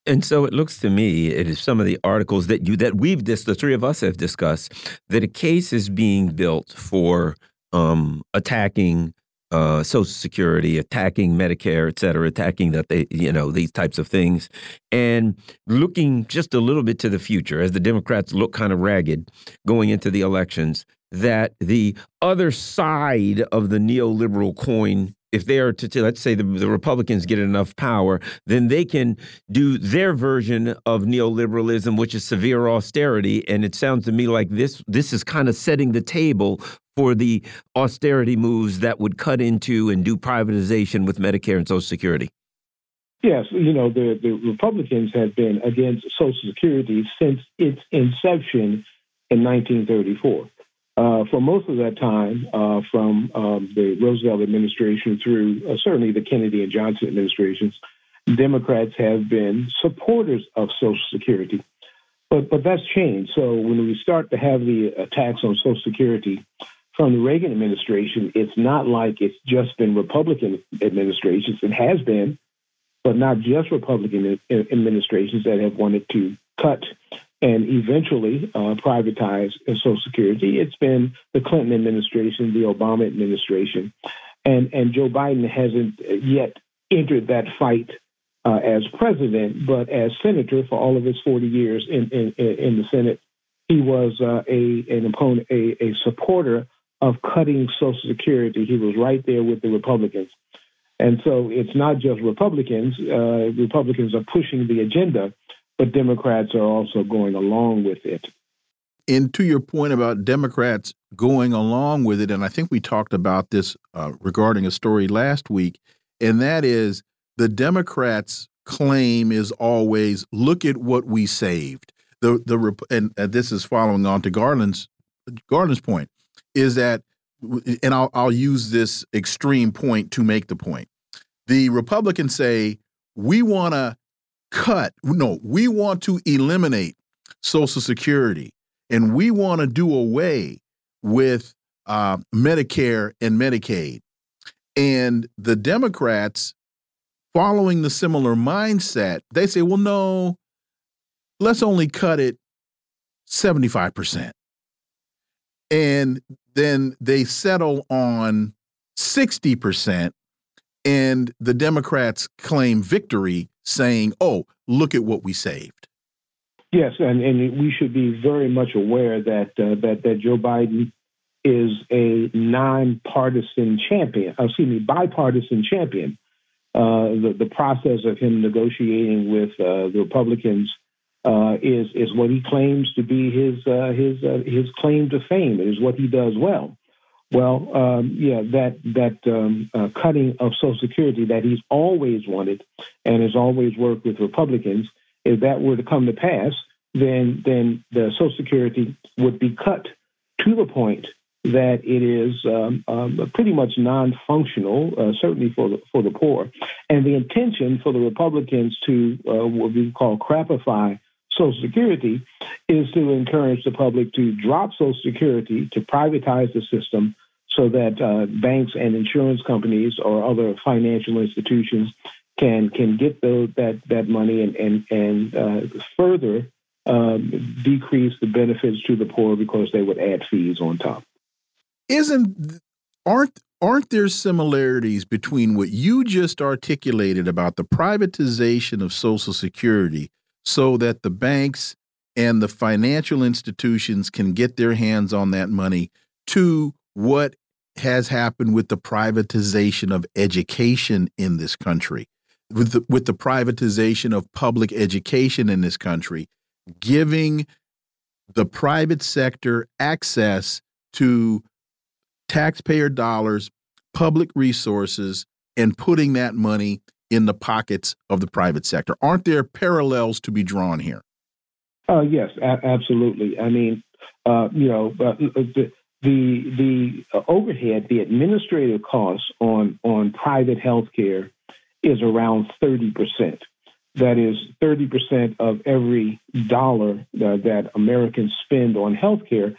And so it looks to me, it is some of the articles that you that we've this the three of us have discussed that a case is being built for um, attacking uh, Social Security, attacking Medicare, et cetera, attacking that they you know these types of things, and looking just a little bit to the future as the Democrats look kind of ragged going into the elections. That the other side of the neoliberal coin if they are to, let's say the, the, Republicans get enough power, then they can do their version of neoliberalism, which is severe austerity. And it sounds to me like this this is kind of setting the table for the austerity moves that would cut into and do privatization with Medicare and Social Security. Yes, you know the the Republicans have been against Social Security since its inception in 1934. Uh, for most of that time, uh, from um, the Roosevelt administration through uh, certainly the Kennedy and Johnson administrations, Democrats have been supporters of Social Security. But, but that's changed. So when we start to have the attacks on Social Security from the Reagan administration, it's not like it's just been Republican administrations. It has been, but not just Republican administrations that have wanted to cut and eventually uh, privatize Social Security. It's been the Clinton administration, the Obama administration, and and Joe Biden hasn't yet entered that fight uh, as president, but as senator for all of his 40 years in in, in the Senate, he was uh, a an opponent, a, a supporter of cutting Social Security. He was right there with the Republicans. And so it's not just Republicans. Uh, Republicans are pushing the agenda, but Democrats are also going along with it. And to your point about Democrats going along with it, and I think we talked about this uh, regarding a story last week, and that is the Democrats' claim is always look at what we saved. the the and uh, this is following on to Garland's Garland's point is that, and I'll I'll use this extreme point to make the point. The Republicans say we want to cut, no, we want to eliminate Social Security, and we want to do away with uh, Medicare and Medicaid. And the Democrats, following the similar mindset, they say, well, no, let's only cut it 75%. And then they settle on 60%. And the Democrats claim victory, saying, oh, look at what we saved. Yes, and, and we should be very much aware that uh, that that Joe Biden is a nonpartisan champion. Uh, excuse me, bipartisan champion. Uh, the the process of him negotiating with uh, the Republicans uh, is is what he claims to be his uh, his his claim to fame. It is what he does well. Well, um, yeah, that that um, uh, cutting of Social Security that he's always wanted and has always worked with Republicans. If that were to come to pass, then then the Social Security would be cut to the point that it is um, um, pretty much non-functional, uh, certainly for the for the poor. And the intention for the Republicans to uh, what we call crapify Social Security is to encourage the public to drop Social Security, to privatize the system, so that uh, banks and insurance companies or other financial institutions can can get those, that that money and and and uh, further um, decrease the benefits to the poor because they would add fees on top. Isn't aren't aren't there similarities between what you just articulated about the privatization of Social Security so that the banks and the financial institutions can get their hands on that money to what has happened with the privatization of education in this country, with the, with the privatization of public education in this country, giving the private sector access to taxpayer dollars, public resources, and putting that money in the pockets of the private sector. Aren't there parallels to be drawn here? Uh, yes, absolutely. I mean, uh, you know, uh, the, the overhead, the administrative costs on on private health care is around thirty percent. That is thirty percent of every dollar that Americans spend on health care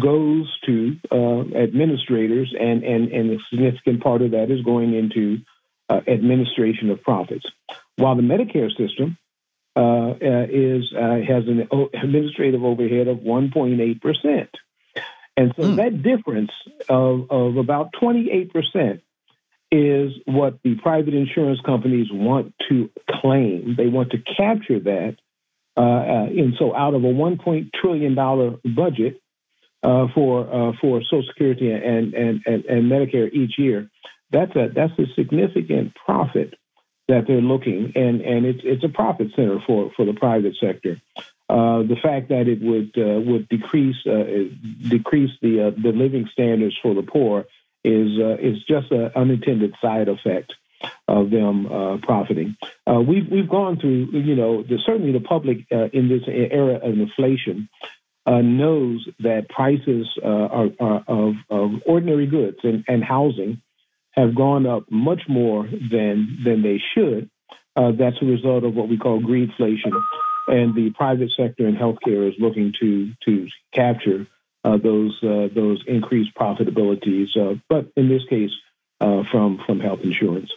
goes to uh, administrators, and, and, and a significant part of that is going into uh, administration of profits. While the Medicare system uh, uh is uh, has an administrative overhead of 1.8 percent, and so mm. that difference of, of about 28 percent is what the private insurance companies want to claim. They want to capture that. Uh, and so, out of a 1. trillion dollar budget uh, for uh, for Social Security and, and, and, and Medicare each year, that's a that's a significant profit that they're looking, and and it's it's a profit center for for the private sector. Uh, the fact that it would uh, would decrease uh, decrease the uh, the living standards for the poor is uh, is just an unintended side effect of them uh, profiting. we've we've gone through you know the, certainly the public in this era of inflation knows that prices are, are of, of ordinary goods and, and housing have gone up much more than than they should. Uh, that's a result of what we call greedflation, and the private sector in healthcare is looking to to capture uh, those uh, those increased profitabilities, uh, but in this case, uh, from from health insurance.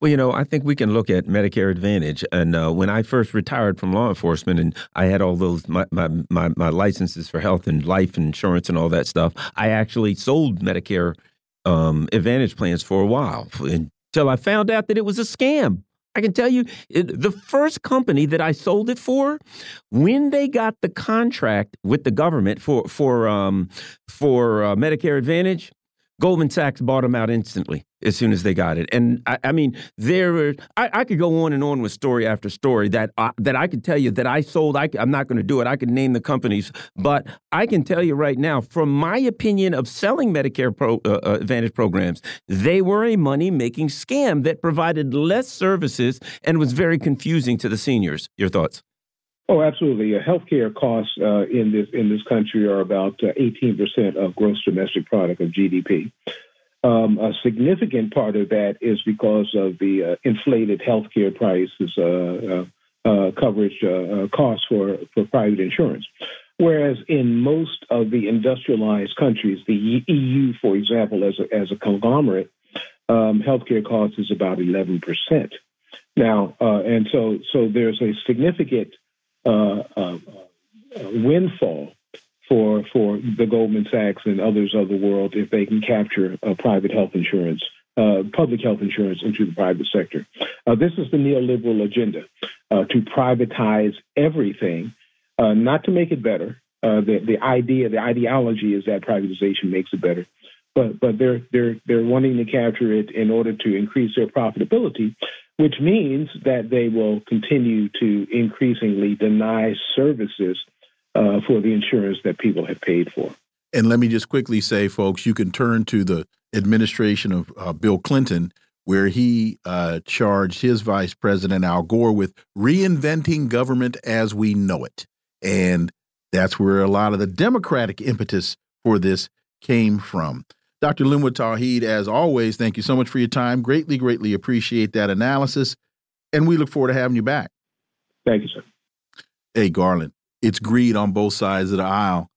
Well, you know, I think we can look at Medicare Advantage. And uh, when I first retired from law enforcement, and I had all those my, my my my licenses for health and life insurance and all that stuff, I actually sold Medicare um, Advantage plans for a while until I found out that it was a scam. I can tell you, the first company that I sold it for, when they got the contract with the government for for um, for uh, Medicare Advantage, Goldman Sachs bought them out instantly as soon as they got it. And I, I mean, there were, I, I, could go on and on with story after story that I, that I could tell you that I sold. I, am not going to do it. I could name the companies, but I can tell you right now, from my opinion of selling Medicare Pro, uh, uh Advantage programs, they were a money making scam that provided less services and was very confusing to the seniors. Your thoughts? Oh, absolutely. Uh, healthcare costs uh, in this in this country are about uh, 18% of gross domestic product of GDP. Um, a significant part of that is because of the uh, inflated healthcare prices, uh, uh, coverage costs for, for private insurance. Whereas in most of the industrialized countries, the EU, for example, as a, as a conglomerate, um, healthcare costs is about 11%. Now, and so so there's a significant uh, uh, windfall for for the Goldman Sachs and others of the world if they can capture uh, private health insurance, uh, public health insurance into the private sector. Uh, this is the neoliberal agenda uh, to privatize everything, not to make it better. the the idea, the ideology is that privatization makes it better, but but they're they're they're wanting to capture it in order to increase their profitability which means that they will continue to increasingly deny services uh, for the insurance that people have paid for. And let me just quickly say, folks, you can turn to the administration of uh, Bill Clinton, where he uh, charged his vice president, Al Gore, with reinventing government as we know it. And that's where a lot of the Democratic impetus for this came from. Dr. Linwood Tauheed, as always, thank you so much for your time. Greatly, greatly appreciate that analysis. And we look forward to having you back. Thank you, sir. Hey, Garland, it's greed on both sides of the aisle.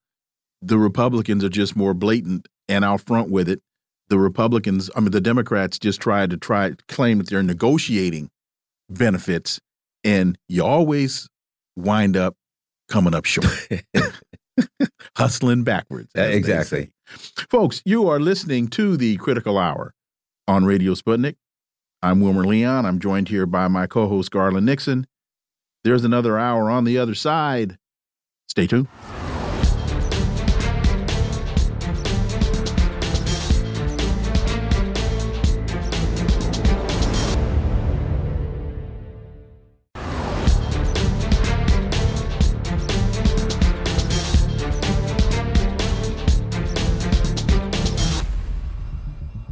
The Republicans are just more blatant and out front with it. The Republicans, I mean, the Democrats just try to try claim that they're negotiating benefits, and you always wind up coming up short. hustling backwards. Exactly. Folks, you are listening to the Critical Hour on Radio Sputnik. I'm Wilmer Leon. I'm joined here by my co host, Garland Nixon. There's another hour on the other side. Stay tuned.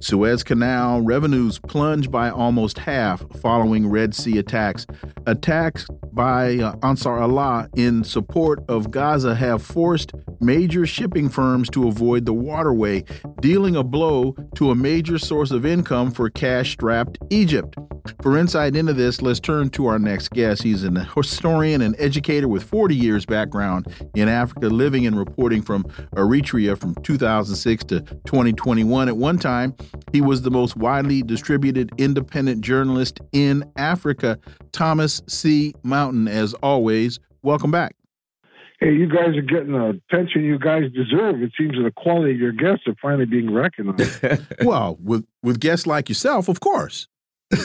Suez Canal revenues plunge by almost half following Red Sea attacks. Attacks by uh, Ansar Allah in support of Gaza have forced major shipping firms to avoid the waterway, dealing a blow to a major source of income for cash strapped Egypt. For insight into this, let's turn to our next guest. He's an historian and educator with 40 years background in Africa, living and reporting from Eritrea from 2006 to 2021. At one time, he was the most widely distributed independent journalist in Africa. Thomas C. Mountain, as always, welcome back. Hey, you guys are getting the attention you guys deserve. It seems that the quality of your guests are finally being recognized. well, with with guests like yourself, of course.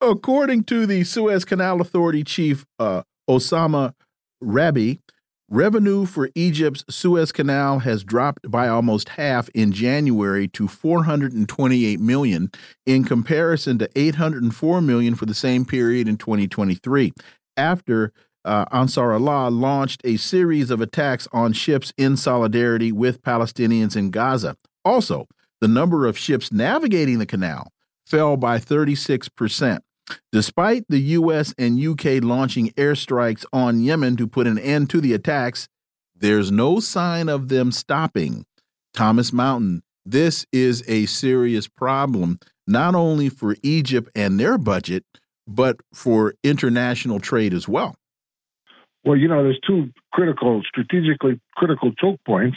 According to the Suez Canal Authority chief uh, Osama Rabie, Revenue for Egypt's Suez Canal has dropped by almost half in January to 428 million in comparison to 804 million for the same period in 2023 after uh, Ansar Allah launched a series of attacks on ships in solidarity with Palestinians in Gaza. Also, the number of ships navigating the canal fell by 36 percent. Despite the U.S. and U.K. launching airstrikes on Yemen to put an end to the attacks, there's no sign of them stopping. Thomas Mountain, this is a serious problem, not only for Egypt and their budget, but for international trade as well. Well, you know, there's two critical, strategically critical choke points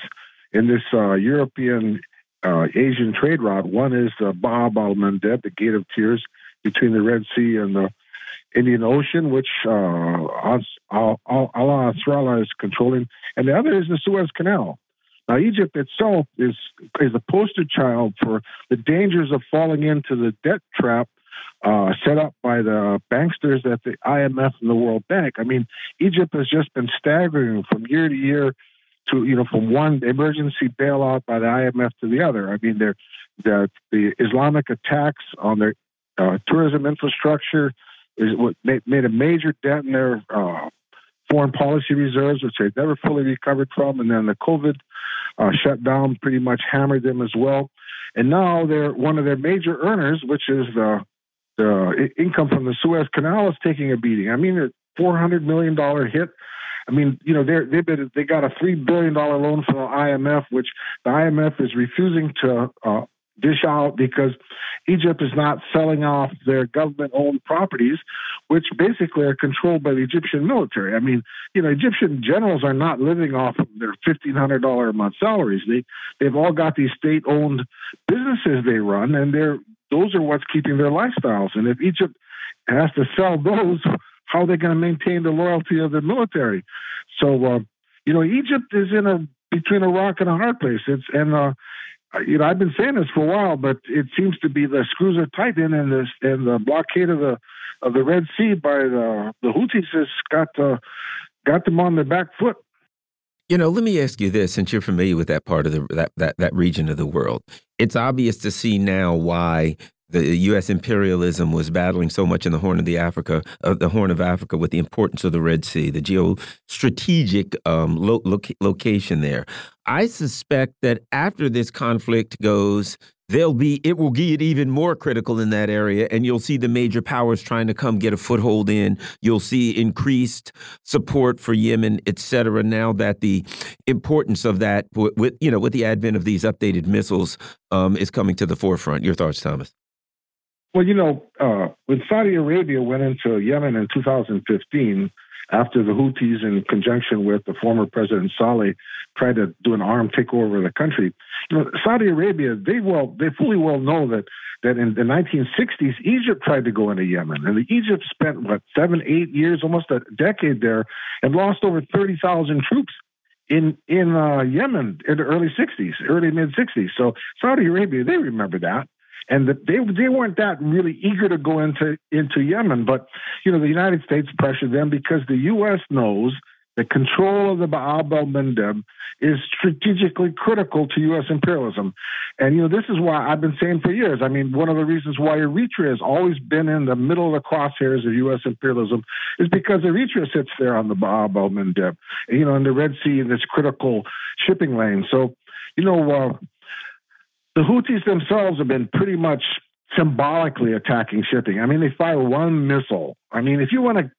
in this uh, European uh, Asian trade route. One is the Bab al Mandeb, the Gate of Tears, between the Red Sea and the Indian Ocean, which uh, Allah Nasrallah is controlling, and the other is the Suez Canal. Now, Egypt itself is is the poster child for the dangers of falling into the debt trap uh, set up by the banksters at the IMF and the World Bank. I mean, Egypt has just been staggering from year to year to you know from one emergency bailout by the IMF to the other. I mean, the the, Islamic attacks on their tourism infrastructure is what made a major dent in their uh, foreign policy reserves, which they've never fully recovered from. And then the COVID uh, shut down, pretty much hammered them as well. And now they're one of their major earners, which is the the income from the Suez Canal, is taking a beating. I mean, a four hundred million dollar hit. I mean, you know, they're, they've been, they got a three billion dollar loan from the IMF, which the IMF is refusing to uh, dish out because Egypt is not selling off their government owned properties, which basically are controlled by the Egyptian military. I mean, you know, Egyptian generals are not living off of their $1,500 a month salaries. They, they've all got these state owned businesses they run, and they're, those are what's keeping their lifestyles. And if Egypt has to sell those, how are they going to maintain the loyalty of the military? So, uh, you know, Egypt is in a between a rock and a hard place. It's and uh, you know, I've been saying this for a while, but it seems to be the screws are tightened, and this and the blockade of the of the Red Sea by the the Houthis has got uh, got them on their back foot. You know, let me ask you this, since you're familiar with that part of the that that that region of the world, it's obvious to see now why the U.S. imperialism was battling so much in the Horn of the Africa, uh, the Horn of Africa, with the importance of the Red Sea, the geostrategic um, lo lo location there. I suspect that after this conflict goes, there'll be it will get even more critical in that area, and you'll see the major powers trying to come get a foothold in. You'll see increased support for Yemen, et cetera. Now that the importance of that, with you know, with the advent of these updated missiles, um, is coming to the forefront. Your thoughts, Thomas? Well, you know, uh, when Saudi Arabia went into Yemen in 2015, after the Houthis, in conjunction with the former President Saleh, tried to do an armed takeover of the country, you know, Saudi Arabia, they well, they fully well know that that in the 1960s, Egypt tried to go into Yemen, and Egypt spent what seven, eight years, almost a decade there, and lost over 30,000 troops in in uh, Yemen in the early 60s, early mid 60s. So Saudi Arabia, they remember that and that they they weren't that really eager to go into into Yemen. But you know, the United States pressured them because the U.S. knows that control of the Bab al Mandeb is strategically critical to U.S. imperialism. And you know, this is why I've been saying for years. I mean, one of the reasons why Eritrea has always been in the middle of the crosshairs of U.S. imperialism is because Eritrea sits there on the Bab al Mandeb, you know, in the Red Sea in this critical shipping lane. So, you know. Uh, the Houthis themselves have been pretty much symbolically attacking shipping. I mean, they fire one missile. I mean, if you want to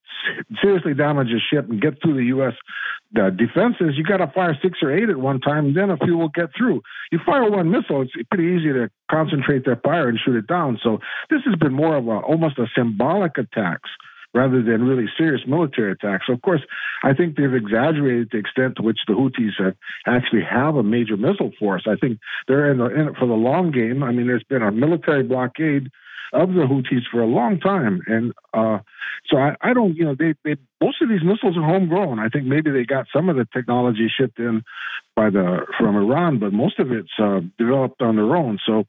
seriously damage a ship and get through the U.S. Uh, defenses, you got to fire six or eight at one time, and then a few will get through. You fire one missile, it's pretty easy to concentrate their fire and shoot it down. So this has been more of a almost a symbolic attacks rather than really serious military attacks. So, of course, I think they've exaggerated the extent to which the Houthis have actually have a major missile force. I think they're in, the, in it for the long game. I mean, there's been a military blockade of the Houthis for a long time, and uh, so I, I, don't, you know, they, they most of these missiles are homegrown. I think maybe they got some of the technology shipped in by the from Iran, but most of it's uh, developed on their own. So,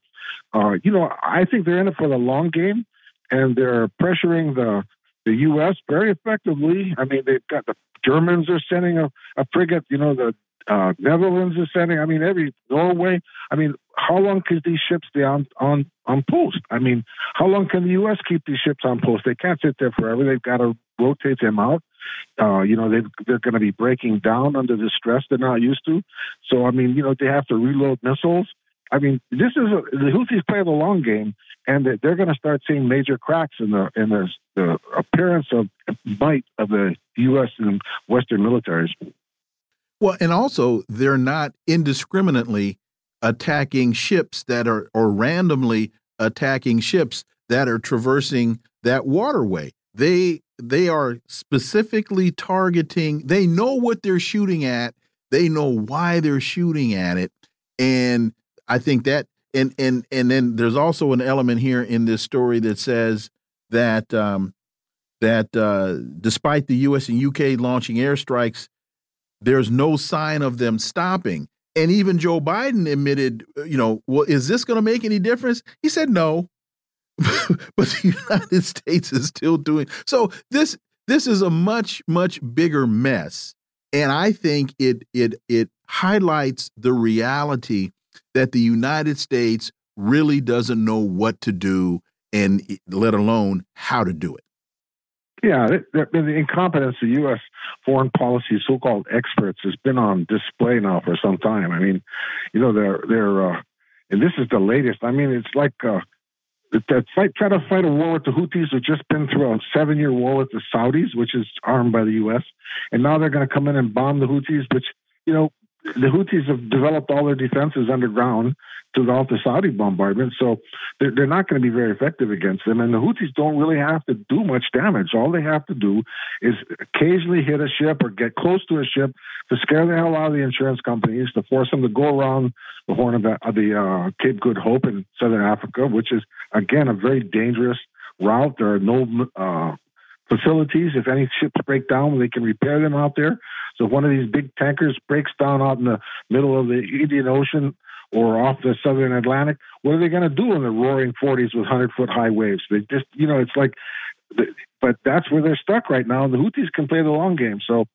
uh, you know, I think they're in it for the long game, and they're pressuring the the U.S. very effectively. I mean, they've got the Germans are sending a, a frigate. You know, the uh, Netherlands is sending. I mean, every Norway. I mean, how long can these ships be on on on post? I mean, how long can the U.S. keep these ships on post? They can't sit there forever. They've got to rotate them out. Uh, you know, they they're going to be breaking down under the stress they're not used to. So, I mean, you know, they have to reload missiles. I mean, this is a, the Houthis play the long game, and they're going to start seeing major cracks in the in the, the appearance of might of the U.S. and Western militaries. Well, and also they're not indiscriminately attacking ships that are or randomly attacking ships that are traversing that waterway. They they are specifically targeting. They know what they're shooting at. They know why they're shooting at it, and I think that and and and then there's also an element here in this story that says that um, that uh, despite the U.S. and U.K. launching airstrikes, there's no sign of them stopping. And even Joe Biden admitted, uh, you know, well, is this going to make any difference? He said no, but the United States is still doing so. This this is a much much bigger mess, and I think it it it highlights the reality that the United States really doesn't know what to do and let alone how to do it. Yeah, the, incompetence of U.S. foreign policy so-called experts has been on display now for some time. I mean, you know, they're they're, uh, and this is the latest. I mean, it's like uh, to fight, try to fight a war with the Houthis who've just been through a seven-year war with the Saudis, which is armed by the U.S., and now they're going to come in and bomb the Houthis, which you know the Houthis have developed all their defenses underground throughout the Saudi bombardment, so they're, they're not going to be very effective against them. And the Houthis don't really have to do much damage. All they have to do is occasionally hit a ship or get close to a ship to scare the hell out of the insurance companies, to force them to go around the Horn of the, the uh, Cape Good Hope in southern Africa, which is again a very dangerous route. There are no uh, facilities. If any ships break down, they can repair them out there. So if one of these big tankers breaks down out in the middle of the Indian Ocean or off the southern Atlantic, what are they going to do in the roaring 40s with 100 foot high waves? They just, you know, it's like, but that's where they're stuck right now. The Houthis can play the long game. So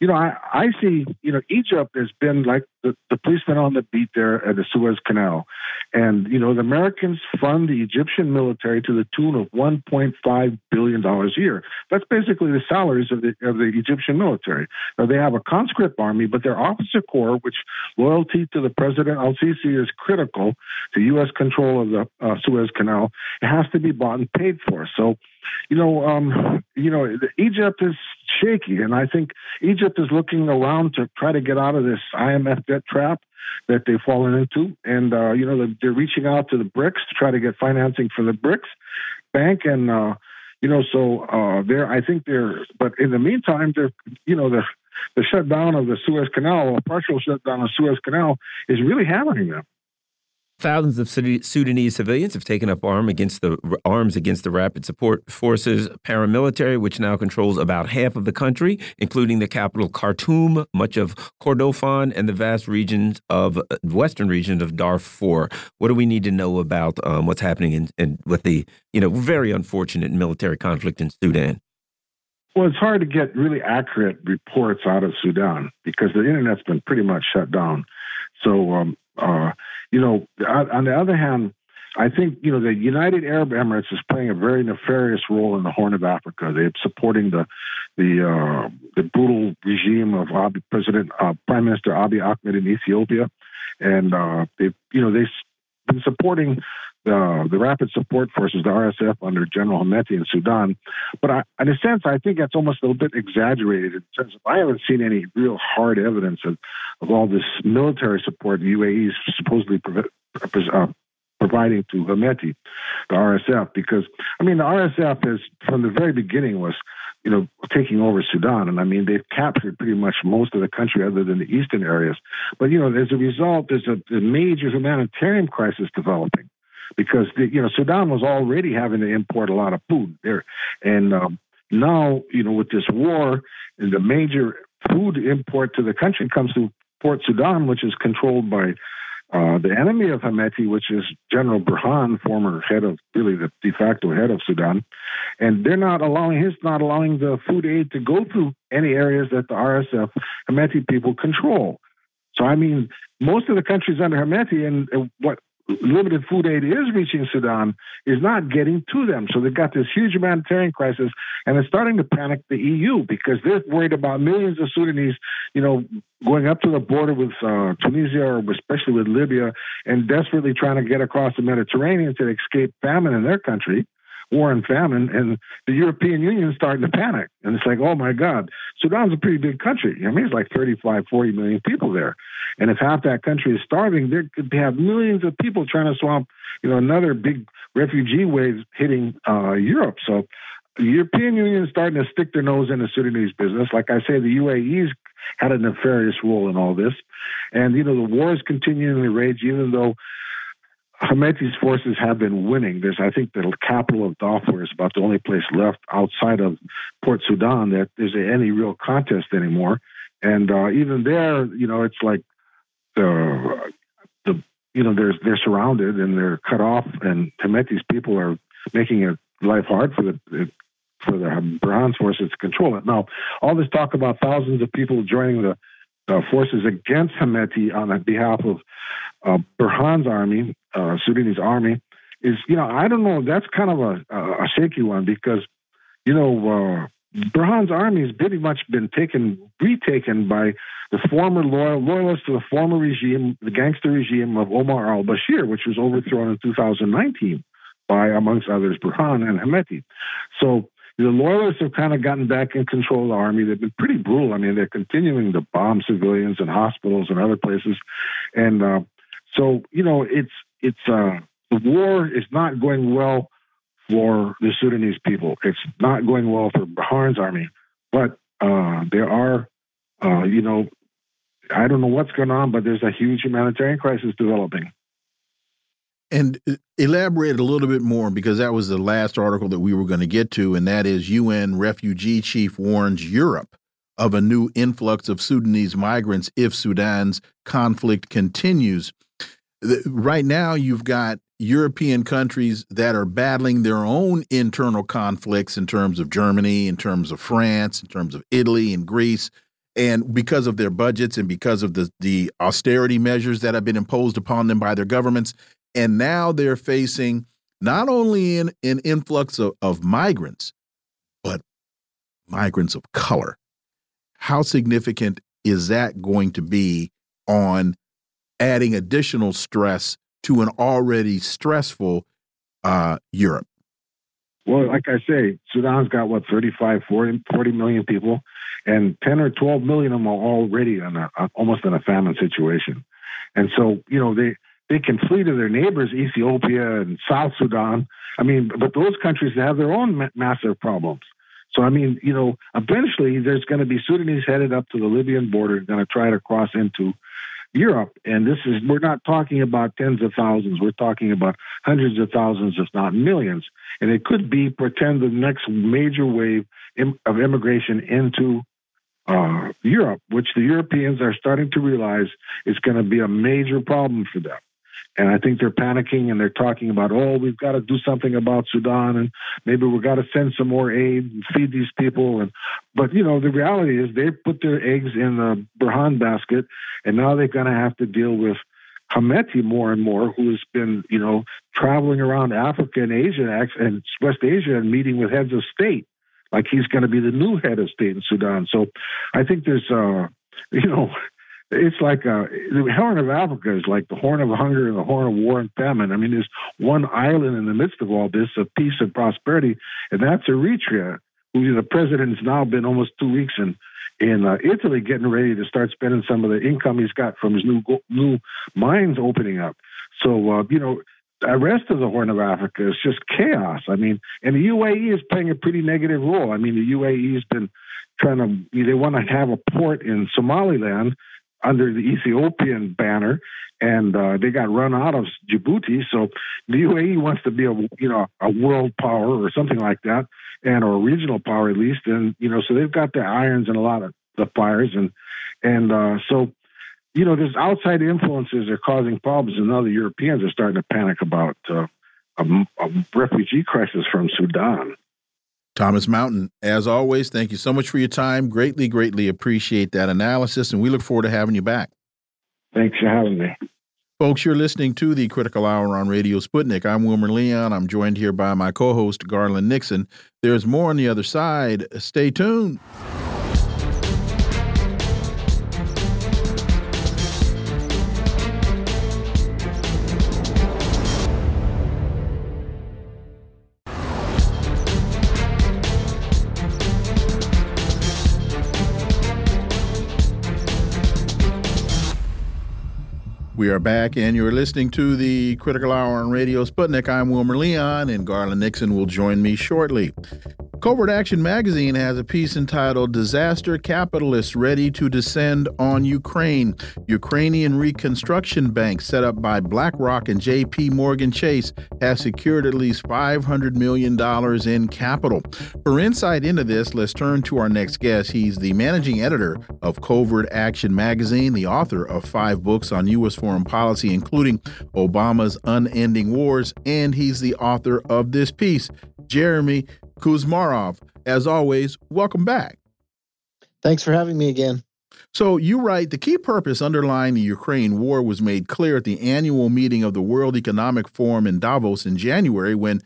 you know, I, I see, you know, Egypt has been like the, the policeman on the beat there at the Suez Canal. And, you know, the Americans fund the Egyptian military to the tune of $1.5 billion a year. That's basically the salaries of the, of the Egyptian military. Now, they have a conscript army, but their officer corps, which loyalty to the President Al Sisi is critical to U.S. control of the uh, Suez Canal, it has to be bought and paid for. So, you know, um, you know, Egypt is shaky, and I think Egypt is looking around to try to get out of this IMF debt trap that they've fallen into, and uh, you know, they're they're, reaching out to the BRICS to try to get financing for the BRICS bank, and uh, you know, so uh, they're, I think they're, but in the meantime, they're, you know, the the shutdown of the Suez Canal, a partial shutdown of the Suez Canal, is really hammering them. Thousands of Sudanese civilians have taken up arm against the, arms against the Rapid Support Forces paramilitary, which now controls about half of the country, including the capital Khartoum, much of Kordofan, and the vast regions of uh, western region of Darfur. What do we need to know about um, what's happening in, in, with the you know very unfortunate military conflict in Sudan? Well, it's hard to get really accurate reports out of Sudan because the internet's been pretty much shut down. So um, uh, you know, on the other hand, I think you know the United Arab Emirates is playing a very nefarious role in the Horn of Africa. They're supporting the the uh, the brutal regime of President uh, Prime Minister Abiy Ahmed in Ethiopia, and uh, they you know they've been supporting the the Rapid Support Forces, the RSF, under General Hemeti in Sudan. But I, in a sense, I think that's almost a little bit exaggerated. In terms of, I haven't seen any real hard evidence of, of all this military support the UAE is supposedly uh, providing to Hemeti, the RSF, because I mean the RSF is from the very beginning was you know, taking over Sudan. And I mean, they've captured pretty much most of the country other than the eastern areas. But, you know, as a result, there's a, a major humanitarian crisis developing because the, you know Sudan was already having to import a lot of food there, and um, now you know with this war, the major food import to the country comes through Port Sudan, which is controlled by uh, the enemy of Hemeti, which is General Burhan, former head of really the de facto head of Sudan, and they're not allowing his not allowing the food aid to go through any areas that the RSF Hemeti people control. So I mean, most of the countries under Hemeti, and what limited food aid is reaching Sudan is not getting to them. So they've got this huge humanitarian crisis, and it's starting to panic the EU because they're worried about millions of Sudanese, you know, going up to the border with uh, Tunisia or especially with Libya, and desperately trying to get across the Mediterranean to escape famine in their country war and famine, and the European Union starting to panic. And it's like, oh my God, Sudan's a pretty big country. I mean, it's like 35, 40 million people there. And if half that country is starving, there could have millions of people trying to swamp, you know, another big refugee wave hitting uh, Europe. So the European Union is starting to stick their nose into Sudanese business. Like I say, the UAE's had a nefarious role in all this. And, you know, the war is continuing to rage, even though Hemeti's forces have been winning. There's, I think, the capital of Darfur is about the only place left outside of Port Sudan that there's any real contest anymore. And uh, even there, you know, it's like the the you know they're they're surrounded and they're cut off, and Hemeti's people are making it life hard for the for the Burhan's forces to control it. Now, all this talk about thousands of people joining the uh, forces against Hemeti on behalf of uh, Burhan's army, uh, Sudanese army, is, you know, I don't know, that's kind of a, a shaky one because, you know, uh, Burhan's army has pretty much been taken, retaken by the former loyal, loyalists to the former regime, the gangster regime of Omar al Bashir, which was overthrown in 2019 by, amongst others, Burhan and Hemeti. So the loyalists have kind of gotten back in control of the army. They've been pretty brutal. I mean, they're continuing to bomb civilians and hospitals and other places, and uh, so you know, it's it's uh, the war is not going well for the Sudanese people. It's not going well for Burhan's army, but uh, there are, uh, you know, I don't know what's going on, but there's a huge humanitarian crisis developing. And uh, elaborate a little bit more because that was the last article that we were going to get to, and that is UN refugee chief warns Europe of a new influx of Sudanese migrants if Sudan's conflict continues. Right now, you've got European countries that are battling their own internal conflicts in terms of Germany, in terms of France, in terms of Italy and Greece. And because of their budgets and because of the, the austerity measures that have been imposed upon them by their governments, and now they're facing not only an, an influx of, of migrants, but migrants of color. How significant is that going to be on adding additional stress to an already stressful uh, Europe? Well, like I say, Sudan's got what 35, 40, 40 million people, and 10 or 12 million of them are already in a, almost in a famine situation. And so, you know, they they can flee to their neighbors, Ethiopia and South Sudan. I mean, but those countries have their own massive problems. So, I mean, you know, eventually there's going to be Sudanese headed up to the Libyan border, going to try to cross into Europe. And this is, we're not talking about tens of thousands. We're talking about hundreds of thousands, if not millions. And it could be pretend the next major wave of immigration into uh, Europe, which the Europeans are starting to realize is going to be a major problem for them. And I think they're panicking and they're talking about, oh, we've got to do something about Sudan and maybe we've got to send some more aid and feed these people. And but you know, the reality is they put their eggs in the Burhan basket, and now they're going to have to deal with Hemeti more and more, who has been, you know, traveling around Africa and Asia and West Asia and meeting with heads of state, like he's going to be the new head of state in Sudan. So I think there's, uh, you know, it's like a, the Horn of Africa is like the Horn of Hunger and the Horn of War and Famine. I mean, there's one island in the midst of all this of peace and prosperity, and that's Eritrea, who the president has now been almost two weeks in in uh, Italy, getting ready to start spending some of the income he's got from his new new mines opening up. So uh, you know, the rest of the Horn of Africa is just chaos. I mean, and the UAE is playing a pretty negative role. I mean, the UAE has been trying to they want to have a port in Somaliland under the Ethiopian banner, and uh, they got run out of Djibouti. So the UAE wants to be a you know a world power or something like that, and or a regional power at least. And you know, so they've got their irons in a lot of the fires, and and uh, so you know, there's outside influences are causing problems, and now the Europeans are starting to panic about uh, a, a refugee crisis from Sudan. Thomas Mountain, as always, thank you so much for your time. Greatly, greatly appreciate that analysis, and we look forward to having you back. Thanks for having me. Folks, you're listening to the Critical Hour on Radio Sputnik. I'm Wilmer Leon. I'm joined here by my co host, Garland Nixon. There's more on the other side. Stay tuned. We are back, and you're listening to the Critical Hour on Radio Sputnik. I'm Wilmer Leon, and Garland Nixon will join me shortly. Covert Action Magazine has a piece entitled Disaster Capitalists Ready to Descend on Ukraine. Ukrainian Reconstruction Bank, set up by BlackRock and JP Morgan Chase, has secured at least $500 million in capital. For insight into this, let's turn to our next guest. He's the managing editor of Covert Action Magazine, the author of five books on U.S. foreign policy, including Obama's Unending Wars, and he's the author of this piece. Jeremy Kuzmarov, as always, welcome back. Thanks for having me again. So, you write the key purpose underlying the Ukraine war was made clear at the annual meeting of the World Economic Forum in Davos in January when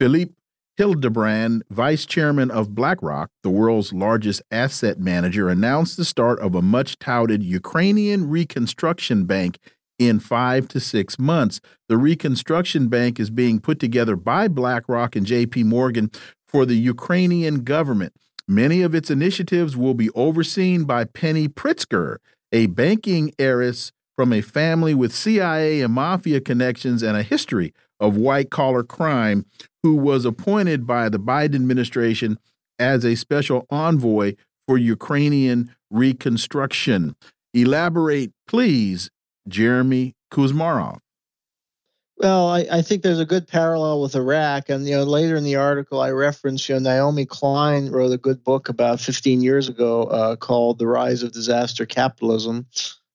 Philippe Hildebrand, vice chairman of BlackRock, the world's largest asset manager, announced the start of a much touted Ukrainian reconstruction bank in five to six months. The reconstruction bank is being put together by BlackRock and JP Morgan for the Ukrainian government. Many of its initiatives will be overseen by Penny Pritzker, a banking heiress from a family with CIA and mafia connections and a history of white collar crime, who was appointed by the Biden administration as a special envoy for Ukrainian reconstruction. Elaborate, please, Jeremy Kuzmarov. Well, I, I, think there's a good parallel with Iraq, and you know later in the article I referenced, you know Naomi Klein wrote a good book about 15 years ago uh, called "The Rise of Disaster Capitalism,"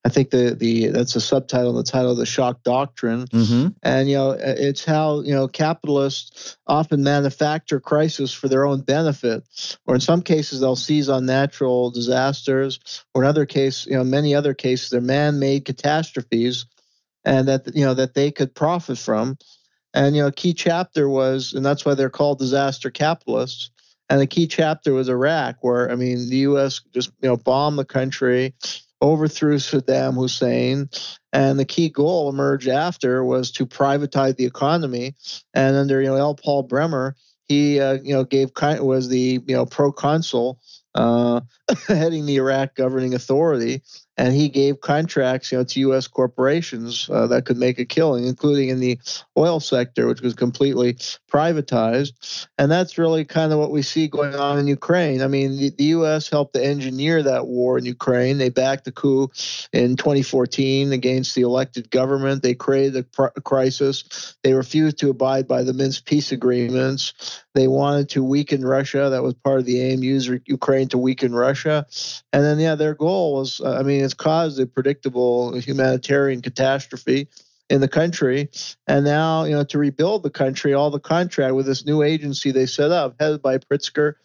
I think the the that's a subtitle, the title of the shock doctrine, mm-hmm. and you know it's how you know capitalists often manufacture crisis for their own benefit, or in some cases they'll seize on natural disasters, or in other cases, you know, many other cases they're man-made catastrophes, and that you know that they could profit from, and you know a key chapter was, and that's why they're called disaster capitalists. And the key chapter was Iraq, where I mean the U.S. just you know bombed the country overthrew Saddam Hussein. And the key goal emerged after was to privatize the economy. And under you know L. Paul Bremer, he uh, you know gave was the you know proconsul uh, heading the Iraq governing authority, and he gave contracts, you know, to U.S. corporations uh, that could make a killing, including in the oil sector, which was completely privatized. And that's really kind of what we see going on in Ukraine. I mean, the, the U.S. helped to engineer that war in Ukraine. They backed the coup in 2014 against the elected government. They created a, pr- crisis. They refused to abide by the Minsk peace agreements. They wanted to weaken Russia. That was part of the aim, use Ukraine to weaken Russia. And then, yeah, their goal was, uh, I mean, it's caused a predictable humanitarian catastrophe in the country. And now, you know, to rebuild the country, all the contract with this new agency they set up, headed by Pritzker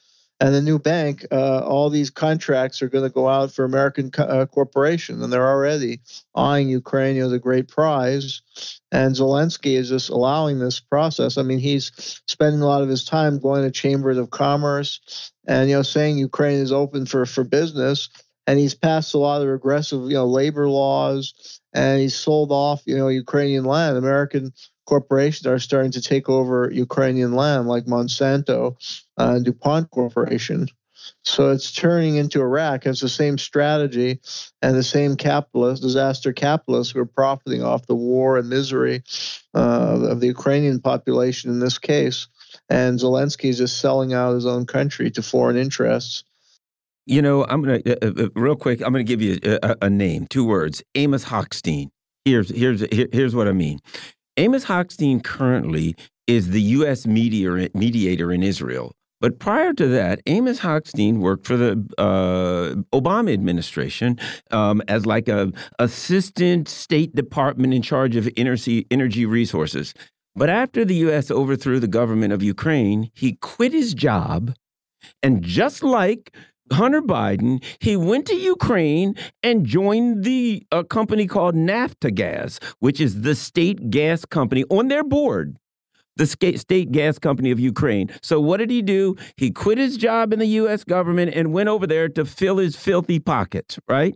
and the new bank, uh, all these contracts are going to go out for American co- uh, corporations, and they're already eyeing Ukraine as a great prize. And Zelensky is just allowing this process. I mean, he's spending a lot of his time going to chambers of commerce and you know saying Ukraine is open for for business. And he's passed a lot of regressive, you know, labor laws, and he's sold off, you know, Ukrainian land. American corporations are starting to take over Ukrainian land, like Monsanto and DuPont Corporation. So it's turning into Iraq. It's the same strategy and the same capitalist, disaster capitalists who are profiting off the war and misery uh, of the Ukrainian population in this case. And Zelensky is just selling out his own country to foreign interests. You know, I'm gonna uh, uh, uh real quick. I'm gonna give you a, a, name, two words: Amos Hochstein. Here's here's here's what I mean. Amos Hochstein currently is the U.S. mediator mediator in Israel. But prior to that, Amos Hochstein worked for the uh, Obama administration um, as like a assistant State Department in charge of energy energy resources. But after the U.S. overthrew the government of Ukraine, he quit his job, and just like Hunter Biden, he went to Ukraine and joined the a company called Naftogaz, which is the state gas company on their board, the state gas company of Ukraine. So what did he do? He quit his job in the U.S. government and went over there to fill his filthy pockets, right?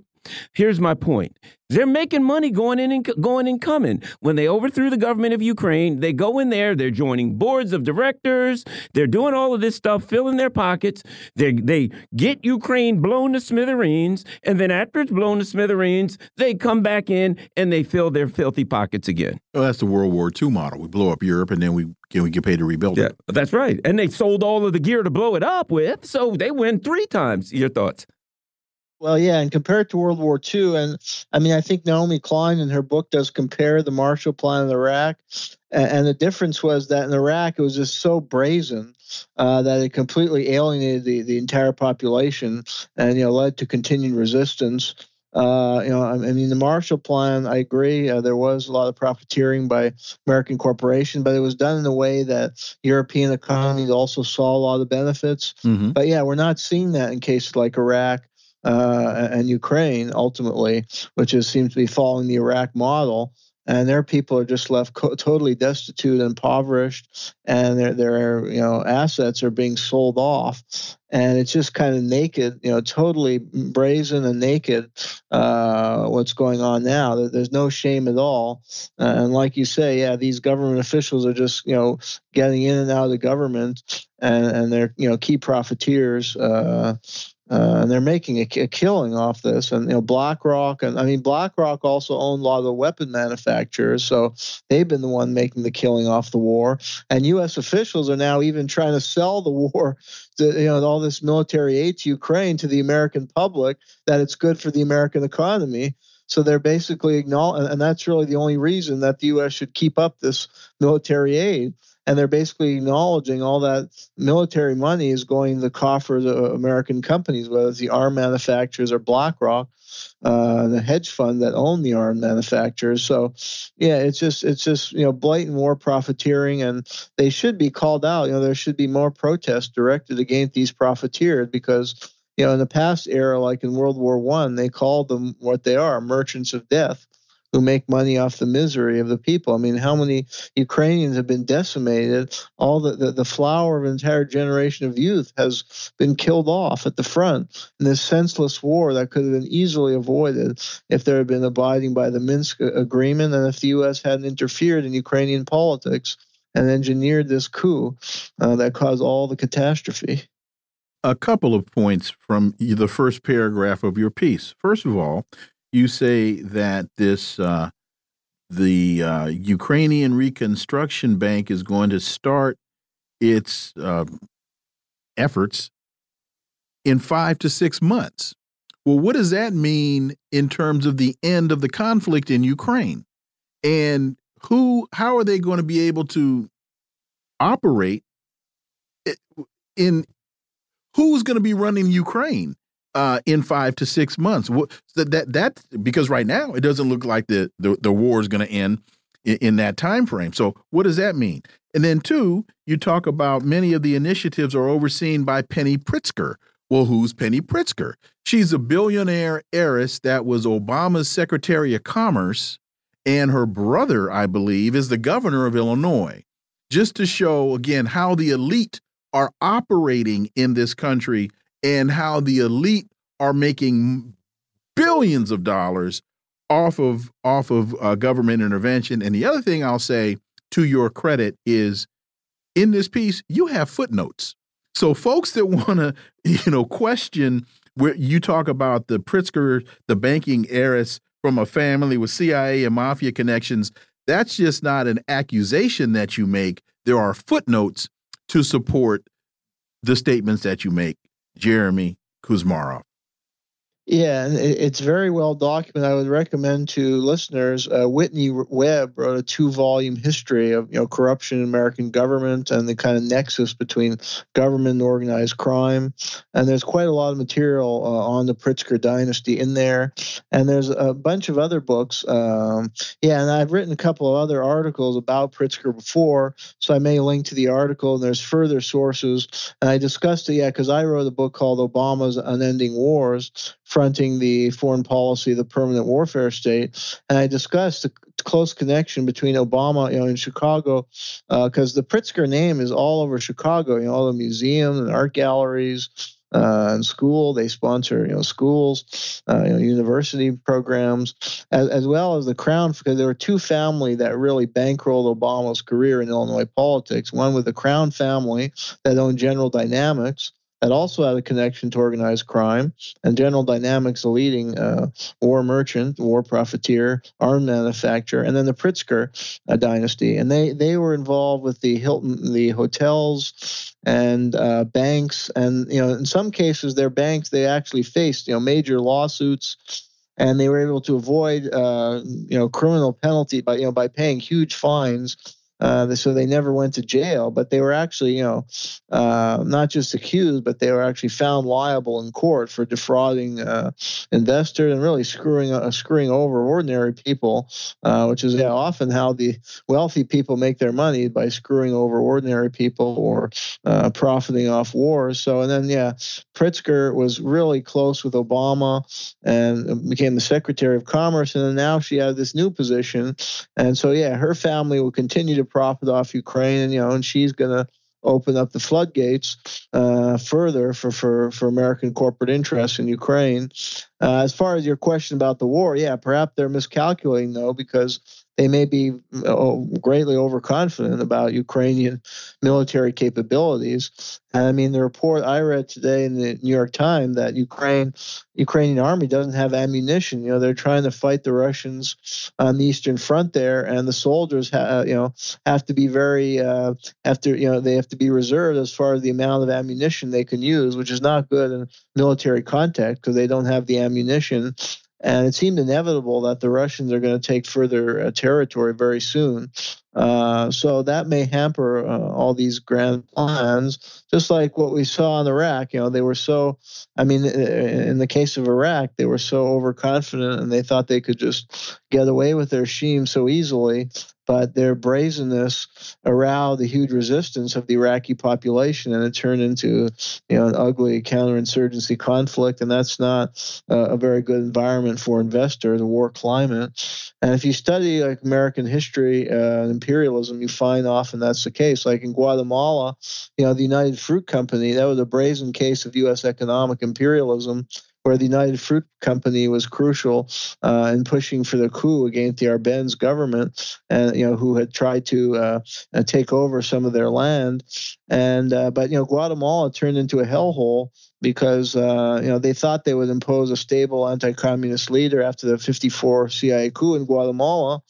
Here's my point. They're making money going in and going and coming. When they overthrew the government of Ukraine, they go in there, they're joining boards of directors, they're doing all of this stuff, filling their pockets. They they get Ukraine blown to smithereens, and then after it's blown to smithereens, they come back in and they fill their filthy pockets again. Well, that's the World War II model. We blow up Europe and then we can we get paid to rebuild yeah, it. That's right. And they sold all of the gear to blow it up with, so they win three times. Your thoughts? Well, yeah, and compared to World War II, and I mean, I think Naomi Klein in her book does compare the Marshall Plan in Iraq, and, and the difference was that in Iraq it was just so brazen uh, that it completely alienated the, the entire population, and you know led to continued resistance. Uh, you know, I mean, the Marshall Plan, I agree, uh, there was a lot of profiteering by American corporations, but it was done in a way that European economies also saw a lot of benefits. Mm -hmm. But yeah, we're not seeing that in cases like Iraq uh, and Ukraine ultimately, which is, seems to be following the Iraq model and their people are just left co- totally destitute, and impoverished, and their their you know assets are being sold off, and it's just kind of naked, you know, totally brazen and naked. Uh, what's going on now? There's no shame at all, uh, and like you say, yeah, these government officials are just you know getting in and out of the government, and and they're you know key profiteers. Uh, uh, and they're making a, a, killing off this. And you know, BlackRock, and I mean, BlackRock also owned a lot of the weapon manufacturers, so they've been the one making the killing off the war. And U.S. officials are now even trying to sell the war, to, you know, all this military aid to Ukraine to the American public that it's good for the American economy. So they're basically acknowledging, and that's really the only reason that the U.S. should keep up this military aid and they're basically acknowledging all that military money is going to the coffers of American companies, whether it's the arm manufacturers or BlackRock, uh, the hedge fund that own the arm manufacturers. So, yeah, it's just it's just you know blatant war profiteering, and they should be called out. You know, there should be more protests directed against these profiteers because you know in the past era, like in World War One, they called them what they are, merchants of death who make money off the misery of the people. I mean, how many Ukrainians have been decimated? All the, the, the flower of an entire generation of youth has been killed off at the front in this senseless war that could have been easily avoided if there had been abiding by the Minsk agreement and if the U.S. hadn't interfered in Ukrainian politics and engineered this coup uh, that caused all the catastrophe. A couple of points from the first paragraph of your piece. First of all, you say that this uh, the uh, Ukrainian Reconstruction Bank is going to start its uh, efforts in five to six months. Well, what does that mean in terms of the end of the conflict in Ukraine? And who, how are they going to be able to operate in? Who's going to be running Ukraine? Uh, in five to six months. That that because right now it doesn't look like the the, the war is going to end in, in, that time frame. So what does that mean? And then two, you talk about many of the initiatives are overseen by Penny Pritzker. Well, who's Penny Pritzker? She's a billionaire heiress that was Obama's Secretary of Commerce, and her brother, I believe, is the governor of Illinois. Just to show again how the elite are operating in this country and how the elite are making billions of dollars off of off of uh, government intervention. And the other thing I'll say to your credit is in this piece you have footnotes. So folks that want to you know question where you talk about the Pritzker, the banking heiress from a family with CIA and mafia connections, that's just not an accusation that you make. There are footnotes to support the statements that you make. Jeremy Kuzmarov. Yeah, it's very well documented. I would recommend to listeners. Uh, Whitney Webb wrote a two-volume history of you know corruption in American government and the kind of nexus between government and organized crime. And there's quite a lot of material uh, on the Pritzker dynasty in there. And there's a bunch of other books. Um, yeah, and I've written a couple of other articles about Pritzker before, so I may link to the article. And there's further sources. And I discussed it, yeah, because I wrote a book called Obama's Unending Wars fronting the foreign policy of the permanent warfare state. And I discussed the close connection between Obama, you know, in Chicago, because uh, the Pritzker name is all over Chicago. You know, all the museums and art galleries. Uh, and school, they sponsor you know schools, uh, you know, university programs, as, as well as the Crown, because there were two family that really bankrolled Obama's career in Illinois politics. One with the Crown family that owned General Dynamics, that also had a connection to organized crime, and General Dynamics, a leading uh, war merchant, war profiteer, arm manufacturer, and then the Pritzker uh, dynasty, and they they were involved with the Hilton, the hotels, and uh, banks, and you know in some cases their banks they actually faced you know major lawsuits. And they were able to avoid, uh, you know, criminal penalty by, you know, by paying huge fines Uh, so they never went to jail, but they were actually, you know, uh, not just accused, but they were actually found liable in court for defrauding uh, investors and really screwing uh, screwing over ordinary people, uh, which is often how the wealthy people make their money by screwing over ordinary people or uh, profiting off wars. So and then yeah, Pritzker was really close with Obama and became the Secretary of Commerce, and then now she had this new position, and so yeah, her family will continue to profit off Ukraine, and you know, and she's gonna open up the floodgates uh, further for, for, for American corporate interests in Ukraine. Uh, as far as your question about the war, yeah, perhaps they're miscalculating though, because they may be uh, greatly overconfident about Ukrainian military capabilities. And I mean, the report I read today in the New York Times that Ukraine, Ukrainian army doesn't have ammunition. You know, they're trying to fight the Russians on the Eastern Front there, and the soldiers, have, you know, have to be very, uh, after you know, they have to be reserved as far as the amount of ammunition they can use, which is not good in military context because they don't have the ammunition and it seemed inevitable that the Russians are going to take further uh, territory very soon. Uh, so that may hamper uh, all these grand plans, just like what we saw in Iraq. You know, they were so, I mean, in the case of Iraq, they were so overconfident and they thought they could just get away with their scheme so easily but their brazenness aroused the huge resistance of the Iraqi population, and it turned into you know an ugly counterinsurgency conflict, and that's not uh, a very good environment for investors, a war climate. And if you study like American history uh, imperialism, you find often that's the case. Like in Guatemala, you know, the United Fruit Company, that was a brazen case of U.S. economic imperialism where the United Fruit Company was crucial uh, in pushing for the coup against the Arbenz government, and you know who had tried to uh, uh take over some of their land, and uh, but you know Guatemala turned into a hellhole because uh, you know they thought they would impose a stable anti-communist leader after the 54 CIA coup in Guatemala,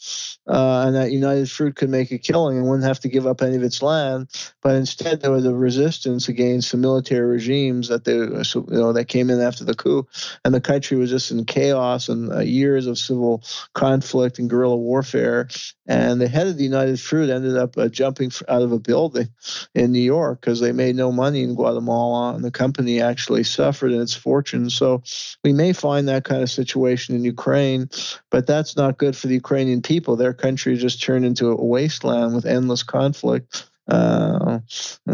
uh, and that United Fruit could make a killing and wouldn't have to give up any of its land. But instead, there was a resistance against the military regimes that they you know that came in after the coup, and the country was just in chaos and uh, years of civil conflict and guerrilla warfare. And the head of the United Fruit ended up uh, jumping out of a building in New York because they made no money in Guatemala, and the company actually actually suffered in its fortune. So we may find that kind of situation in Ukraine, but that's not good for the Ukrainian people. Their country just turned into a wasteland with endless conflict. Uh,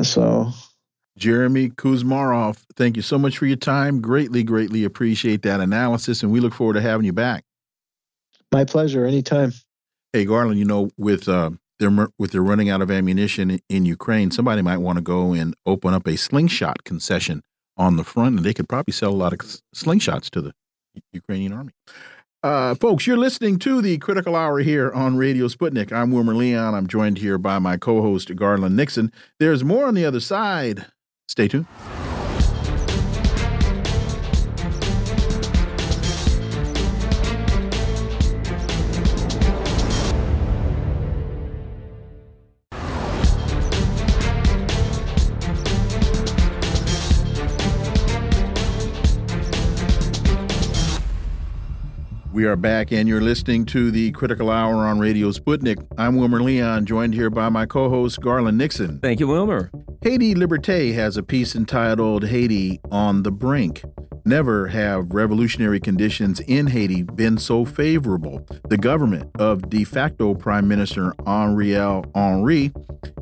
so. Jeremy Kuzmarov, thank you so much for your time. Greatly, greatly appreciate that analysis, and we look forward to having you back. My pleasure. Anytime. Hey, Garland, you know, with uh, they're with their running out of ammunition in Ukraine, somebody might want to go and open up a slingshot concession on the front, and they could probably sell a lot of slingshots to the Ukrainian army. Uh, folks, you're listening to the Critical Hour here on Radio Sputnik. I'm Wilmer Leon. I'm joined here by my co host, Garland Nixon. There's more on the other side. Stay tuned. We are back, and you're listening to the Critical Hour on Radio Sputnik. I'm Wilmer Leon, joined here by my co host, Garland Nixon. Thank you, Wilmer. Haiti Liberté has a piece entitled Haiti on the Brink. Never have revolutionary conditions in Haiti been so favorable. The government of de facto Prime Minister Ariel Henry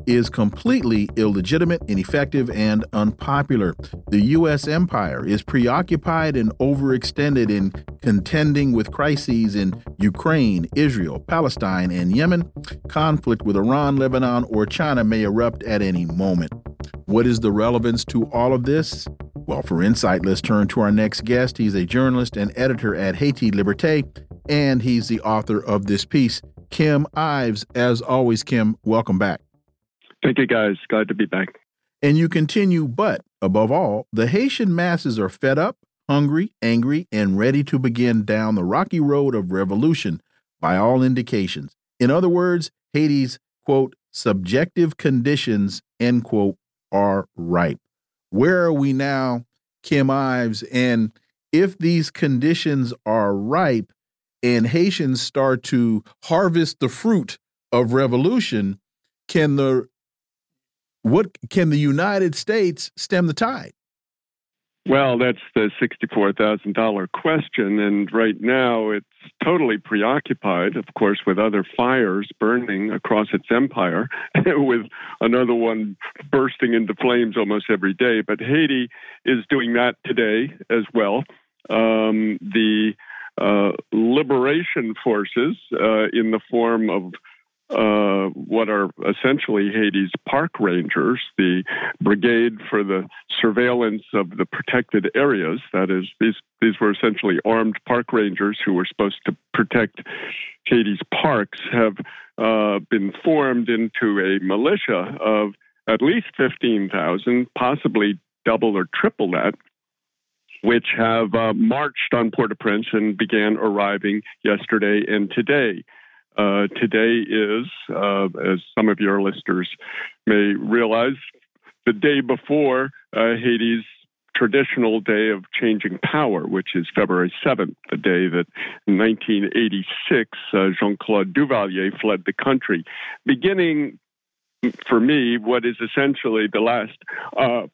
is completely illegitimate, ineffective, and unpopular. The U.S. empire is preoccupied and overextended in contending with crises in Ukraine, Israel, Palestine, and Yemen. Conflict with Iran, Lebanon, or China may erupt at any moment. What is the relevance to all of this? Well, for insight, let's turn to our next guest. He's a journalist and editor at Haiti Liberté, and he's the author of this piece, Kim Ives. As always, Kim, welcome back. Thank you, guys. Glad to be back. And you continue, but above all, the Haitian masses are fed up, hungry, angry, and ready to begin down the rocky road of revolution by all indications. In other words, Haiti's, quote, subjective conditions, end quote, are ripe where are we now, Kim Ives? And if these conditions are ripe and Haitians start to harvest the fruit of revolution, can the what can the United States stem the tide? Well, that's the $64,000 question. And right now it's totally preoccupied, of course, with other fires burning across its empire, with another one bursting into flames almost every day. But Haiti is doing that today as well. Um, the uh, liberation forces, uh, in the form of uh, what are essentially Haiti's park rangers, the brigade for the surveillance of the protected areas. That is, these these were essentially armed park rangers who were supposed to protect Haiti's parks. Have uh, been formed into a militia of at least fifteen thousand, possibly double or triple that. Which have uh, marched on Port-au-Prince and began arriving yesterday and today. Uh, today is, uh, as some of your listeners may realize, the day before uh, Haiti's traditional day of changing power, which is February 7th, the day that in 1986 uh, Jean Claude Duvalier fled the country, beginning for me, what is essentially the last uh,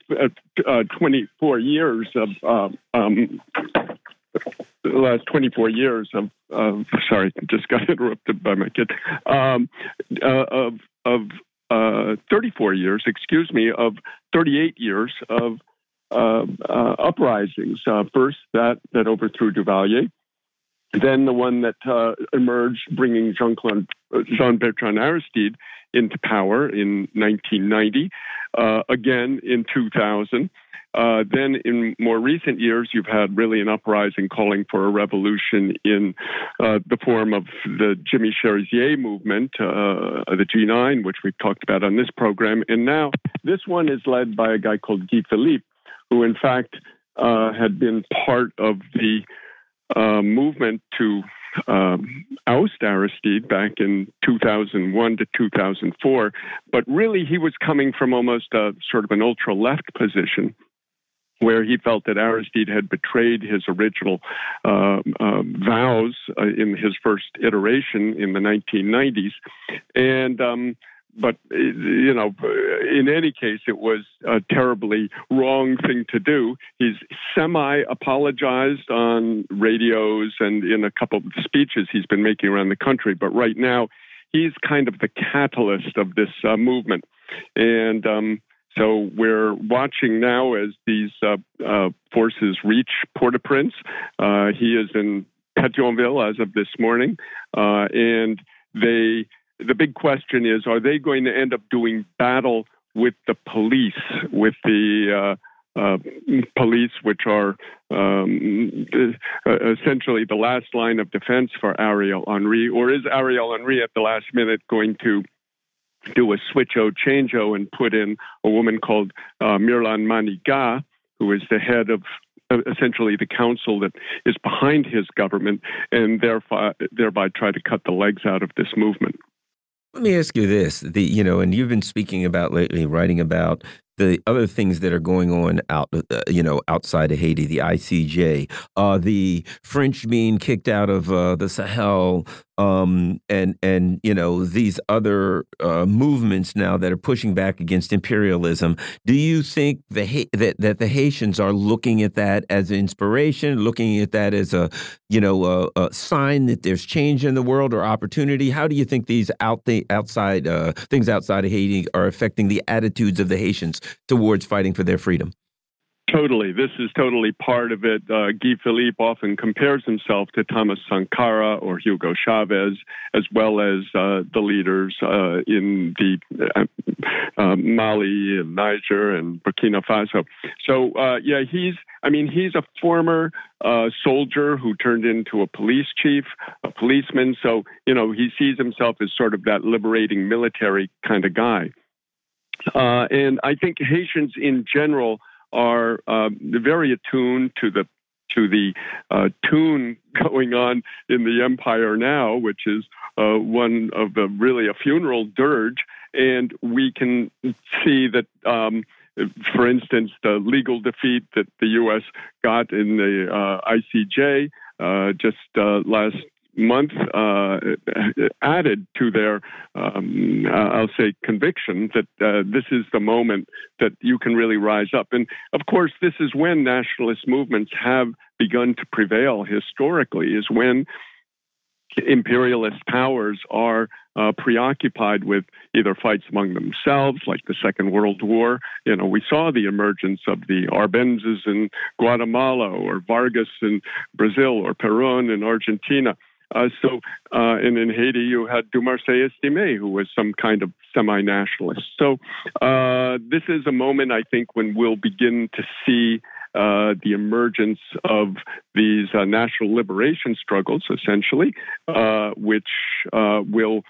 uh, 24 years of um, the last 24 years of, of sorry, just got interrupted by my kid, um, uh, of, of uh, 34 years, excuse me, of 38 years of uh, uh uprisings. Uh, first, that, that overthrew Duvalier. Then the one that uh, emerged, bringing Jean Jean Bertrand Aristide into power in 1990, again in 2000. Uh, then, in more recent years, you've had really an uprising calling for a revolution in uh, the form of the Jimmy Cherizier movement, uh, the G9, which we've talked about on this program. And now this one is led by a guy called Guy Philippe, who, in fact, uh, had been part of the uh, movement to um, oust Aristide back in 2001 to 2004. But really, he was coming from almost a sort of an ultra left position where he felt that Aristide had betrayed his original uh, uh, vows uh, in his first iteration in the 1990s. And um, but you know, in any case, it was a terribly wrong thing to do. He's semi apologized on radios and in a couple of speeches he's been making around the country. But right now, he's kind of the catalyst of this uh, movement. And um, so we're watching now as these uh, uh, forces reach Port-au-Prince. Uh, he is in Pétionville as of this morning, uh, and they. The big question is: Are they going to end up doing battle with the police, with the uh, uh, police, which are um, essentially the last line of defense for Ariel Henry, or is Ariel Henry at the last minute going to do a switch-o change-o and put in a woman called uh, Mirlande Manigat, who is the head of uh, essentially the council that is behind his government, and thereby, thereby try to cut the legs out of this movement. Let me ask you this: the you know, and you've been speaking about lately, writing about the other things that are going on out, uh, you know, outside of Haiti, the ICJ, uh, the French being kicked out of uh, the Sahel, um, and and you know these other uh, movements now that are pushing back against imperialism. Do you think the that that the Haitians are looking at that as inspiration, looking at that as a you know a, a sign that there's change in the world or opportunity? How do you think these out the outside uh, things outside of Haiti are affecting the attitudes of the Haitians towards fighting for their freedom. Totally. This is totally part of it. Uh, Guy Philippe often compares himself to Thomas Sankara or Hugo Chavez, as well as uh, the leaders uh, in the uh, uh, Mali and Niger and Burkina Faso. So, uh, yeah, he's, I mean, he's a former soldier who turned into a police chief, a policeman. So, you know, he sees himself as sort of that liberating military kind of guy. Uh, and I think Haitians in general are uh, very attuned to the to the uh, tune going on in the empire now, which is uh, one of the really a funeral dirge, and we can see that. Um, for instance, the legal defeat that the U.S. got in the uh, ICJ uh, just last month uh, added to their, um, uh, I'll say, conviction that uh, this is the moment that you can really rise up. And of course, this is when nationalist movements have begun to prevail historically, is when imperialist powers are uh, preoccupied with either fights among themselves, like the Second World War. You know, we saw the emergence of the Arbenzas in Guatemala, or Vargas in Brazil, or Perón in Argentina. Uh, so, uh, and in Haiti, you had Dumarsais Estimé, who was some kind of semi nationalist. So, uh, this is a moment, I think, when we'll begin to see uh, the emergence of these uh, national liberation struggles, essentially, uh, which uh, will.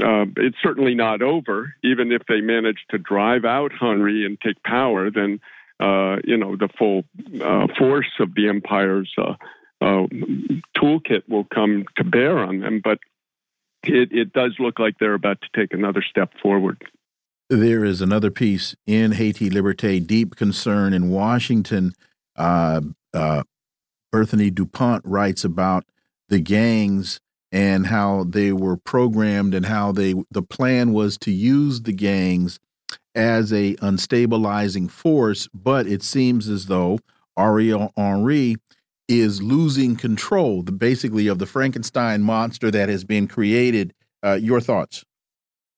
Uh, it's certainly not over. Even if they manage to drive out Henry and take power, then you know the full force of the empire's toolkit will come to bear on them. But it, it does look like they're about to take another step forward. There is another piece in Haiti Liberté, deep concern in Washington. Uh, uh, Berthony Dupont writes about the gangs and how they were programmed and how they the plan was to use the gangs as a unstabilizing force, but it seems as though Ariel Henry is losing control, the, basically, of the Frankenstein monster that has been created. Uh, your thoughts?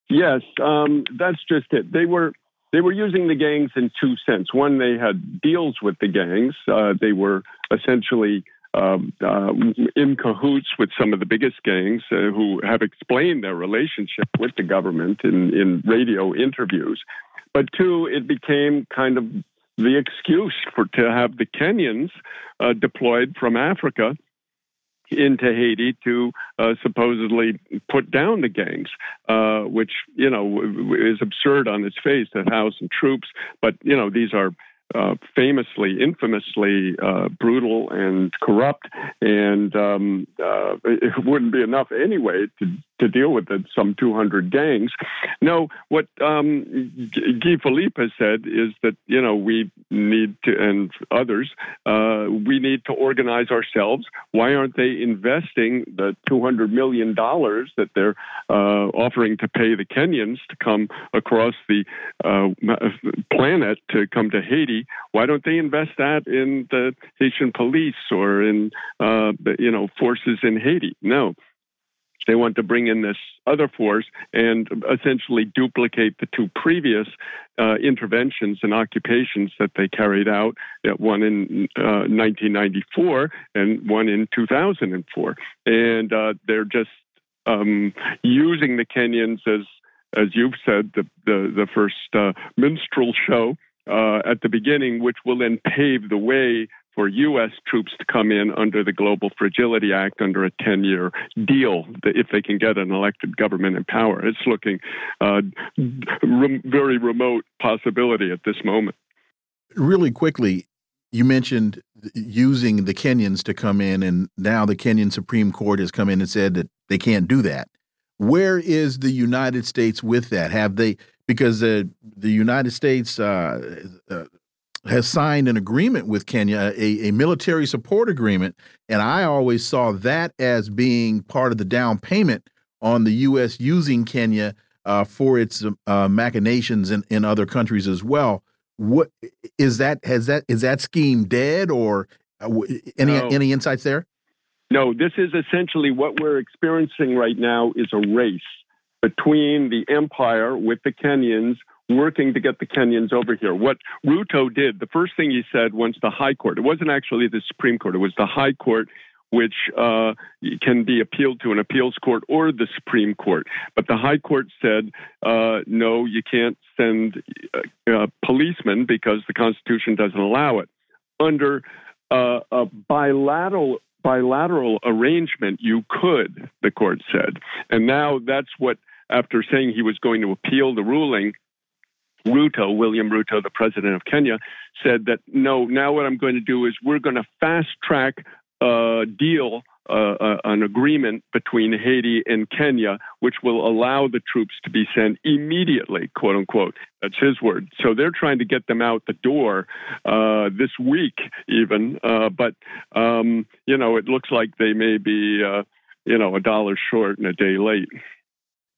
Yes, um, that's just it. They were they were using the gangs in two sense. One, they had deals with the gangs. Uh, they were essentially um, uh, in cahoots with some of the biggest gangs uh, who have explained their relationship with the government in, in radio interviews. But two, it became kind of the excuse for to have the Kenyans uh, deployed from Africa into Haiti to uh, supposedly put down the gangs, uh, which you know is absurd on its face house some troops. But you know these are uh, famously, infamously uh, brutal and corrupt, and um, uh, it wouldn't be enough anyway to, to deal with it, some 200 gangs. No, what um, Guy Philippe has said is that you know we need to, and others, uh, we need to organize ourselves. Why aren't they investing the 200 million dollars that they're uh, offering to pay the Kenyans to come across the uh, planet to come to Haiti? Why don't they invest that in the Haitian police or in uh, you know forces in Haiti? No, they want to bring in this other force and essentially duplicate the two previous uh, interventions and occupations that they carried out, uh, one in uh, 1994 and one in 2004. And uh, they're just um, using the Kenyans as as you've said, the the, the first uh, minstrel show uh, at the beginning, which will then pave the way for U.S. troops to come in under the Global Fragility Act under a 10 year deal if they can get an elected government in power. It's looking uh, re very remote possibility at this moment. Really quickly, you mentioned using the Kenyans to come in, and now the Kenyan Supreme Court has come in and said that they can't do that. Where is the United States with that? Have they because the the United States uh, uh, has signed an agreement with Kenya, a, a, military support agreement, and I always saw that as being part of the down payment on the U.S. using Kenya uh, for its uh, machinations in, in other countries as well. What is that? Has that is that scheme dead, or uh, any no. any insights there? No, this is essentially what we're experiencing right now is a race between the empire with the Kenyans working to get the Kenyans over here. What Ruto did, the first thing he said once the High Court, it wasn't actually the Supreme Court, it was the High Court which uh, can be appealed to an appeals court or the Supreme Court. But the High Court said, uh, no, you can't send uh, uh policemen because the Constitution doesn't allow it. Under uh, a bilateral bilateral arrangement, you could, the court said. And now that's what after saying he was going to appeal the ruling, Ruto, William Ruto, the president of Kenya, said that no, now what I'm going to do is we're going to fast track a deal, uh, uh, an agreement between Haiti and Kenya, which will allow the troops to be sent immediately, quote unquote. That's his word. So they're trying to get them out the door uh, this week, even. Uh, but, um, you know, it looks like they may be uh, you know, a dollar short and a day late.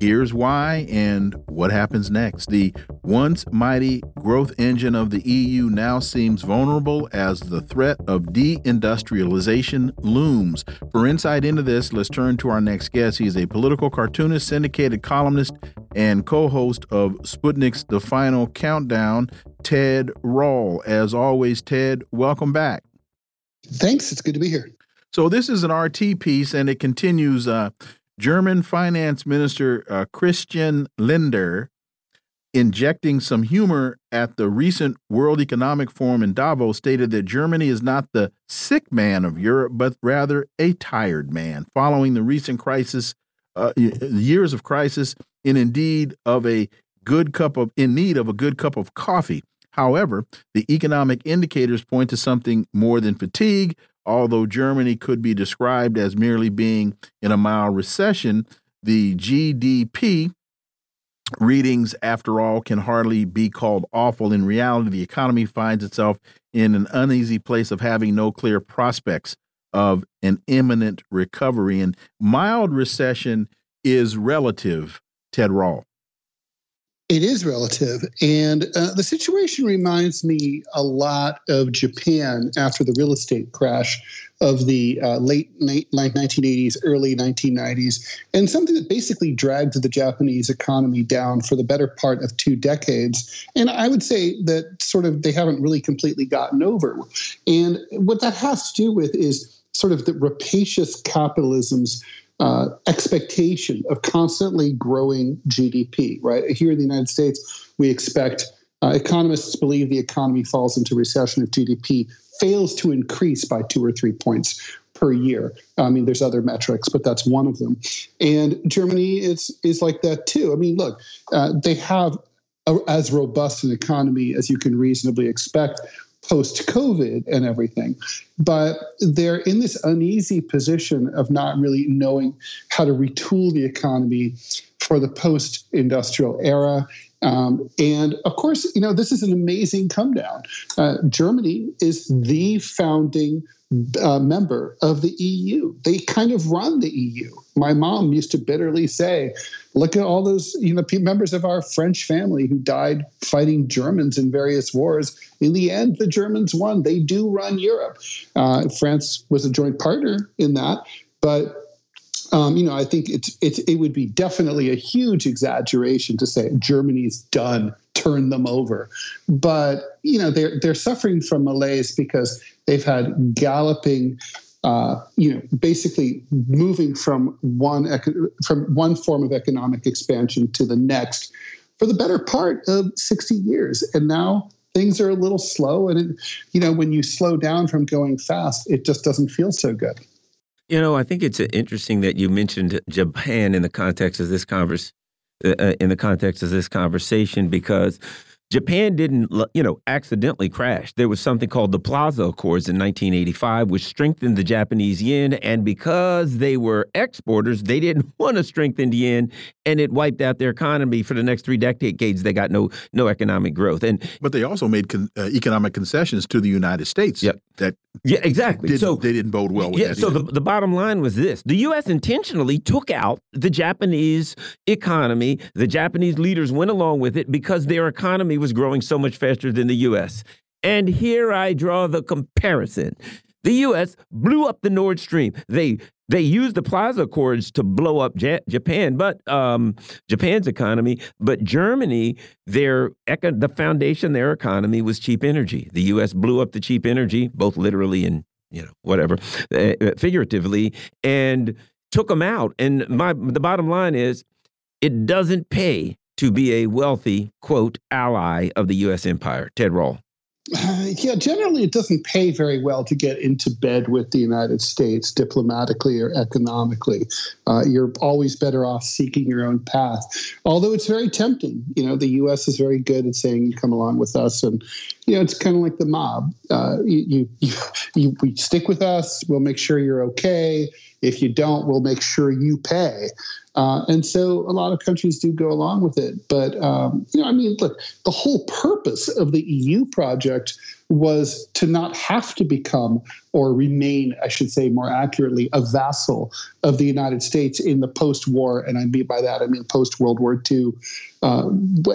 Here's why and what happens next. The once mighty growth engine of the EU now seems vulnerable as the threat of deindustrialization looms. For insight into this, let's turn to our next guest. He's a political cartoonist, syndicated columnist, and co host of Sputnik's The Final Countdown, Ted Rall. As always, Ted, welcome back. Thanks. It's good to be here. So, this is an RT piece, and it continues. Uh, German Finance Minister uh, Christian Lindner injecting some humor at the recent World Economic Forum in Davos stated that Germany is not the sick man of Europe, but rather a tired man, following the recent crisis, uh, years of crisis, and indeed of a good cup of in need of a good cup of coffee. However, the economic indicators point to something more than fatigue, Although Germany could be described as merely being in a mild recession, the GDP readings, after all, can hardly be called awful. In reality, the economy finds itself in an uneasy place of having no clear prospects of an imminent recovery. And mild recession is relative, Ted Rall. It is relative. And uh, the situation reminds me a lot of Japan after the real estate crash of the uh, late, late 1980s, early 1990s, and something that basically dragged the Japanese economy down for the better part of two decades. And I would say that sort of they haven't really completely gotten over. And what that has to do with is sort of the rapacious capitalism's uh, expectation of constantly growing GDP, right? Here in the United States, we expect uh, economists believe the economy falls into recession if GDP fails to increase by two or three points per year. I mean, there's other metrics, but that's one of them. And Germany is is like that too. I mean, look, uh, they have a, as robust an economy as you can reasonably expect post COVID and everything. But they're in this uneasy position of not really knowing how to retool the economy for the post industrial era. Um, and of course, you know, this is an amazing come down. Uh, Germany is the founding uh, member of the EU. They kind of run the EU. My mom used to bitterly say, "Look at all those you know members of our French family who died fighting Germans in various wars. In the end, the Germans won. They do run Europe. Uh, France was a joint partner in that, but." Um, you know, I think it's, it's it would be definitely a huge exaggeration to say Germany's done turn them over. But you know, they're they're suffering from malaise because they've had galloping. Uh, you know, basically moving from one from one form of economic expansion to the next for the better part of 60 years, and now things are a little slow. And it, you know, when you slow down from going fast, it just doesn't feel so good. You know, I think it's interesting that you mentioned Japan in the context of this conversation uh, uh, in the context of this conversation because Japan didn't, you know, accidentally crash. There was something called the Plaza Accords in 1985, which strengthened the Japanese yen. And because they were exporters, they didn't want to strengthen the yen, and it wiped out their economy for the next three decades. They got no no economic growth. And but they also made con uh, economic concessions to the United States. Yep. That yeah, exactly. Didn't, so they didn't bode well with yeah. So the, the bottom line was this: the U.S. intentionally took out the Japanese economy. The Japanese leaders went along with it because their economy economy was growing so much faster than the U.S. And here I draw the comparison. The U.S. blew up the Nord Stream. They they used the Plaza Accords to blow up Japan, but um, Japan's economy. But Germany, their the foundation, their economy was cheap energy. The U.S. blew up the cheap energy, both literally and you know, whatever, uh, figuratively, and took them out. And my the bottom line is, it doesn't pay to be a wealthy quote ally of the U.S. empire. Ted Rall. Uh, yeah, generally it doesn't pay very well to get into bed with the United States diplomatically or economically. Uh, you're always better off seeking your own path. Although it's very tempting. You know, the U.S. is very good at saying, "You "Come along with us," and you know, it's kind of like the mob. Uh, you, you, you, you stick with us. We'll make sure you're okay. If you don't, we'll make sure you pay. Uh, and so a lot of countries do go along with it. But, um, you know, I mean, look, the whole purpose of the EU project was to not have to become or remain, I should say more accurately, a vassal of the United States in the post war, and I mean by that, I mean post World War II uh,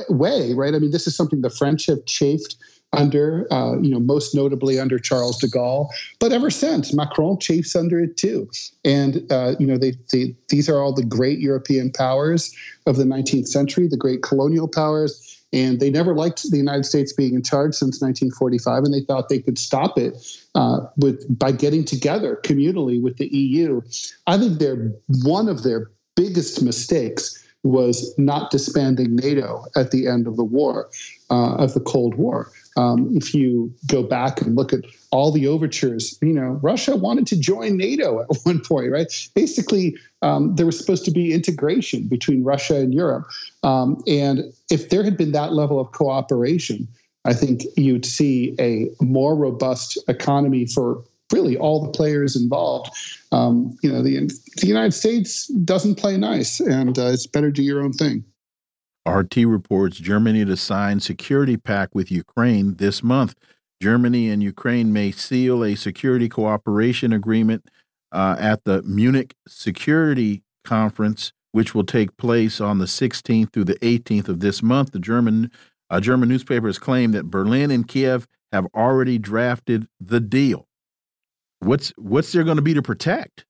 way, right? I mean, this is something the French have chafed under, uh, you know, most notably under Charles de Gaulle. But ever since, Macron chafes under it too. And, uh, you know, they, they, these are all the great European powers of the 19th century, the great colonial powers. And they never liked the United States being in charge since 1945, and they thought they could stop it uh, with by getting together communally with the EU. I think they're one of their biggest mistakes was not disbanding NATO at the end of the war, uh, of the Cold War. Um, if you go back and look at all the overtures, you know, Russia wanted to join NATO at one point, right? Basically, um, there was supposed to be integration between Russia and Europe. Um, and if there had been that level of cooperation, I think you'd see a more robust economy for really all the players involved. Um, you know, the, the United States doesn't play nice, and uh, it's better do your own thing. RT reports Germany to sign security pact with Ukraine this month. Germany and Ukraine may seal a security cooperation agreement uh, at the Munich Security Conference, which will take place on the 16th through the 18th of this month. The German German newspapers claim that Berlin and Kiev have already drafted the deal. What's what's there going to be to protect?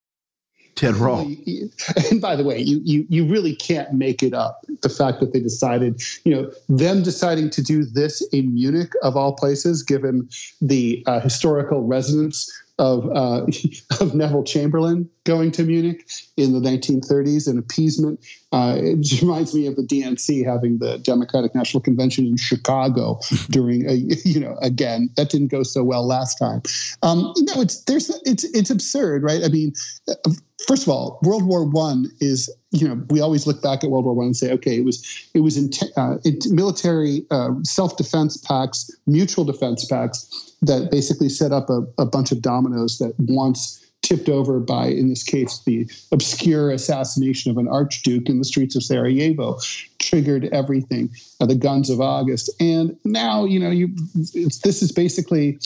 Ted. And by the way, you, you you really can't make it up. The fact that they decided, you know, them deciding to do this in Munich of all places, given the uh, historical resonance of uh, of Neville Chamberlain going to Munich in the 1930s and appeasement. Uh, it reminds me of the DNC having the Democratic National Convention in Chicago during a you know again that didn't go so well last time. Um, you know, it's there's it's it's absurd, right? I mean, first of all, World War One is you know we always look back at World War One and say, okay, it was it was in uh, it, military uh, self defense pacts, mutual defense pacts that basically set up a, a bunch of dominoes that once tipped over by, in this case, the obscure assassination of an archduke in the streets of Sarajevo, triggered everything. Uh, the guns of August, and now you know you. this is basically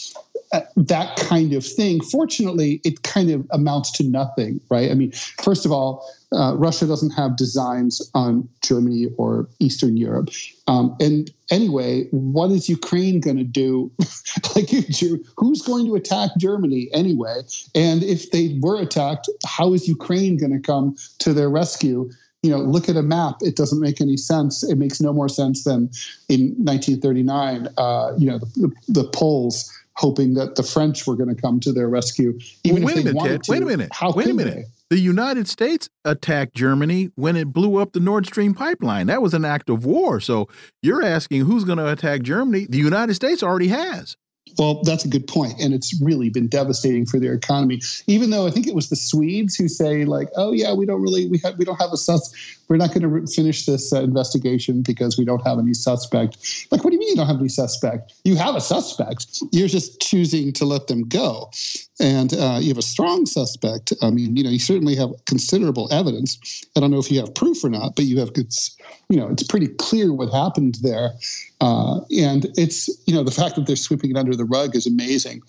that kind of thing. Fortunately, it kind of amounts to nothing, right? I mean, first of all, uh, Russia doesn't have designs on Germany or Eastern Europe. Um, and anyway, what is Ukraine going to do? like, who's going to attack Germany anyway? And if they were attacked, how is Ukraine going to come to their rescue? You know, look at a map. It doesn't make any sense. It makes no more sense than in 1939. Uh, you know, the, the, the Poles hoping that the French were going to come to their rescue. Even well, wait, a minute, Ted, to, wait a minute. How wait a minute. They? The United States attacked Germany when it blew up the Nord Stream pipeline. That was an act of war. So you're asking who's going to attack Germany? The United States already has. Well, that's a good point, and it's really been devastating for their economy. Even though I think it was the Swedes who say, like, "Oh yeah, we don't really we have we don't have a sus we're not going to finish this uh, investigation because we don't have any suspect." Like, what do you mean you don't have any suspect? You have a suspect. You're just choosing to let them go, and uh, you have a strong suspect. I mean, you know, you certainly have considerable evidence. I don't know if you have proof or not, but you have it's you know it's pretty clear what happened there. Uh, and it's, you know, the fact that they're sweeping it under the rug is amazing.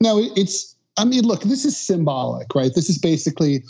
Now, it's, I mean, look, this is symbolic, right? This is basically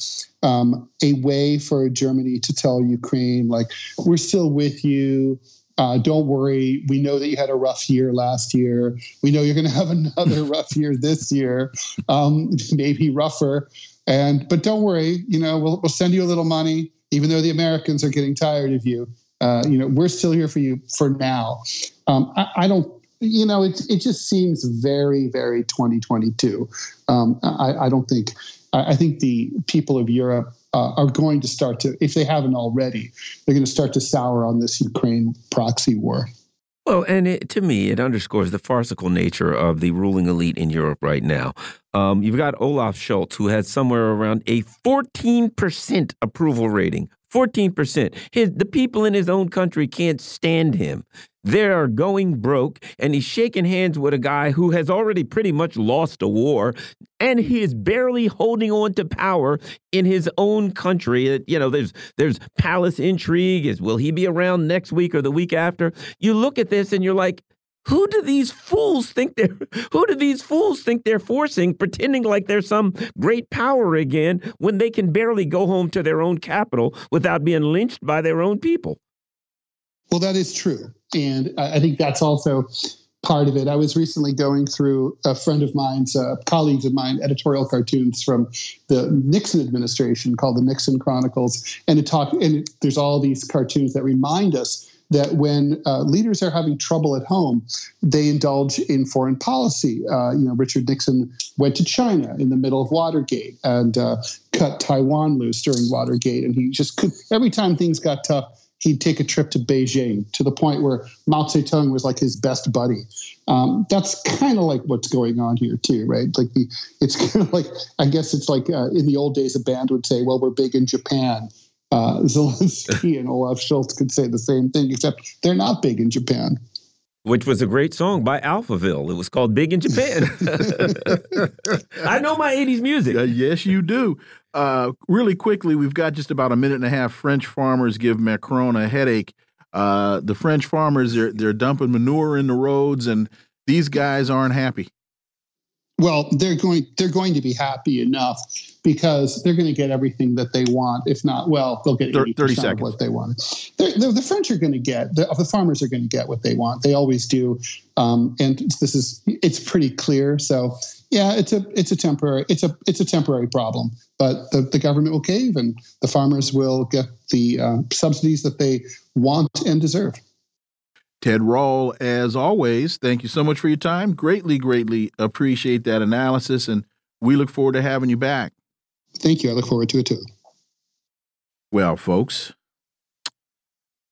um, a way for Germany to tell Ukraine, like, we're still with you. Uh, don't worry. We know that you had a rough year last year. We know you're going to have another rough year this year, um, maybe rougher. And but don't worry. You know, we'll, we'll send you a little money, even though the Americans are getting tired of you. Uh, you know, we're still here for you for now. Um, I, I, don't. you know, it it just seems very, very 2022. Um, I, I don't think. I, I think the people of Europe uh, are going to start to, if they haven't already, they're going to start to sour on this Ukraine proxy war. Well, and it, to me, it underscores the farcical nature of the ruling elite in Europe right now. Um, you've got Olaf Scholz, who has somewhere around a 14% approval rating. 14%. His, the people in his own country can't stand him. They're going broke, and he's shaking hands with a guy who has already pretty much lost a war, and he is barely holding on to power in his own country. Uh, you know, there's there's palace intrigue. Is will he be around next week or the week after? You look at this, and you're like, who do these fools think they're who do these fools think they're forcing pretending like they're some great power again when they can barely go home to their own capital without being lynched by their own people? Well that is true. And I think that's also part of it. I was recently going through a friend of mine's, uh, colleagues of mine, editorial cartoons from the Nixon administration called the Nixon Chronicles, and it talk and it, there's all these cartoons that remind us that when uh, leaders are having trouble at home, they indulge in foreign policy. Uh, you know, Richard Nixon went to China in the middle of Watergate and uh, cut Taiwan loose during Watergate, and he just could every time things got tough he'd take a trip to Beijing to the point where Mao Zedong was like his best buddy. Um, that's kind of like what's going on here too, right? Like the, it's kind of like I guess it's like uh, in the old days a band would say, "Well, we're big in Japan." Uh, Zelensky and Olaf Scholz could say the same thing, except they're not big in Japan. Which was a great song by Alphaville. It was called Big in Japan. I know my 80s music. Uh, yes, you do. Uh, really quickly, we've got just about a minute and a half. French farmers give Macron a headache. Uh, the French farmers they're they're dumping manure in the roads, and these guys aren't happy. Well, they're going they're going to be happy enough because they're going to get everything that they want. If not, well, they'll get 30 seconds. of what they want. They're, they're, the French are going to get the, the, farmers are going to get what they want. They always do, um, and this is it's pretty clear. So yeah, it's a it's a temporary it's a it's a temporary problem, but the, the government will cave and the farmers will get the uh, subsidies that they want and deserve. Ted Rall, as always, thank you so much for your time. Greatly, greatly appreciate that analysis, and we look forward to having you back. Thank you. I look forward to it too. Well, folks,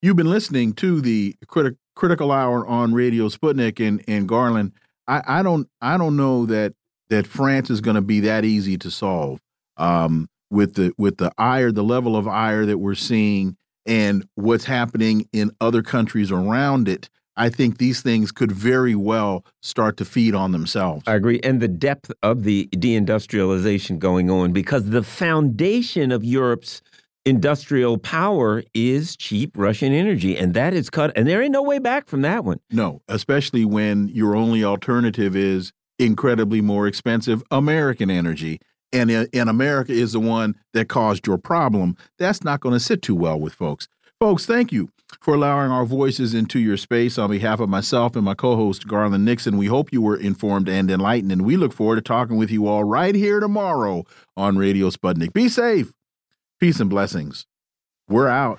you've been listening to the criti critical hour on Radio Sputnik and, and Garland. I, I don't I don't know that that France is going to be that easy to solve um, with the with the ire, the level of ire that we're seeing and what's happening in other countries around it, I think these things could very well start to feed on themselves. I agree. And the depth of the deindustrialization going on, because the foundation of Europe's industrial power is cheap Russian energy. And that is cut. And there ain't no way back from that one. No, especially when your only alternative is incredibly more expensive American energy and uh, in America is the one that caused your problem, that's not going to sit too well with folks. Folks, thank you for allowing our voices into your space. On behalf of myself and my co host, Garland Nixon, we hope you were informed and enlightened, and we look forward to talking with you all right here tomorrow on Radio Sputnik. Be safe. Peace and blessings. We're out.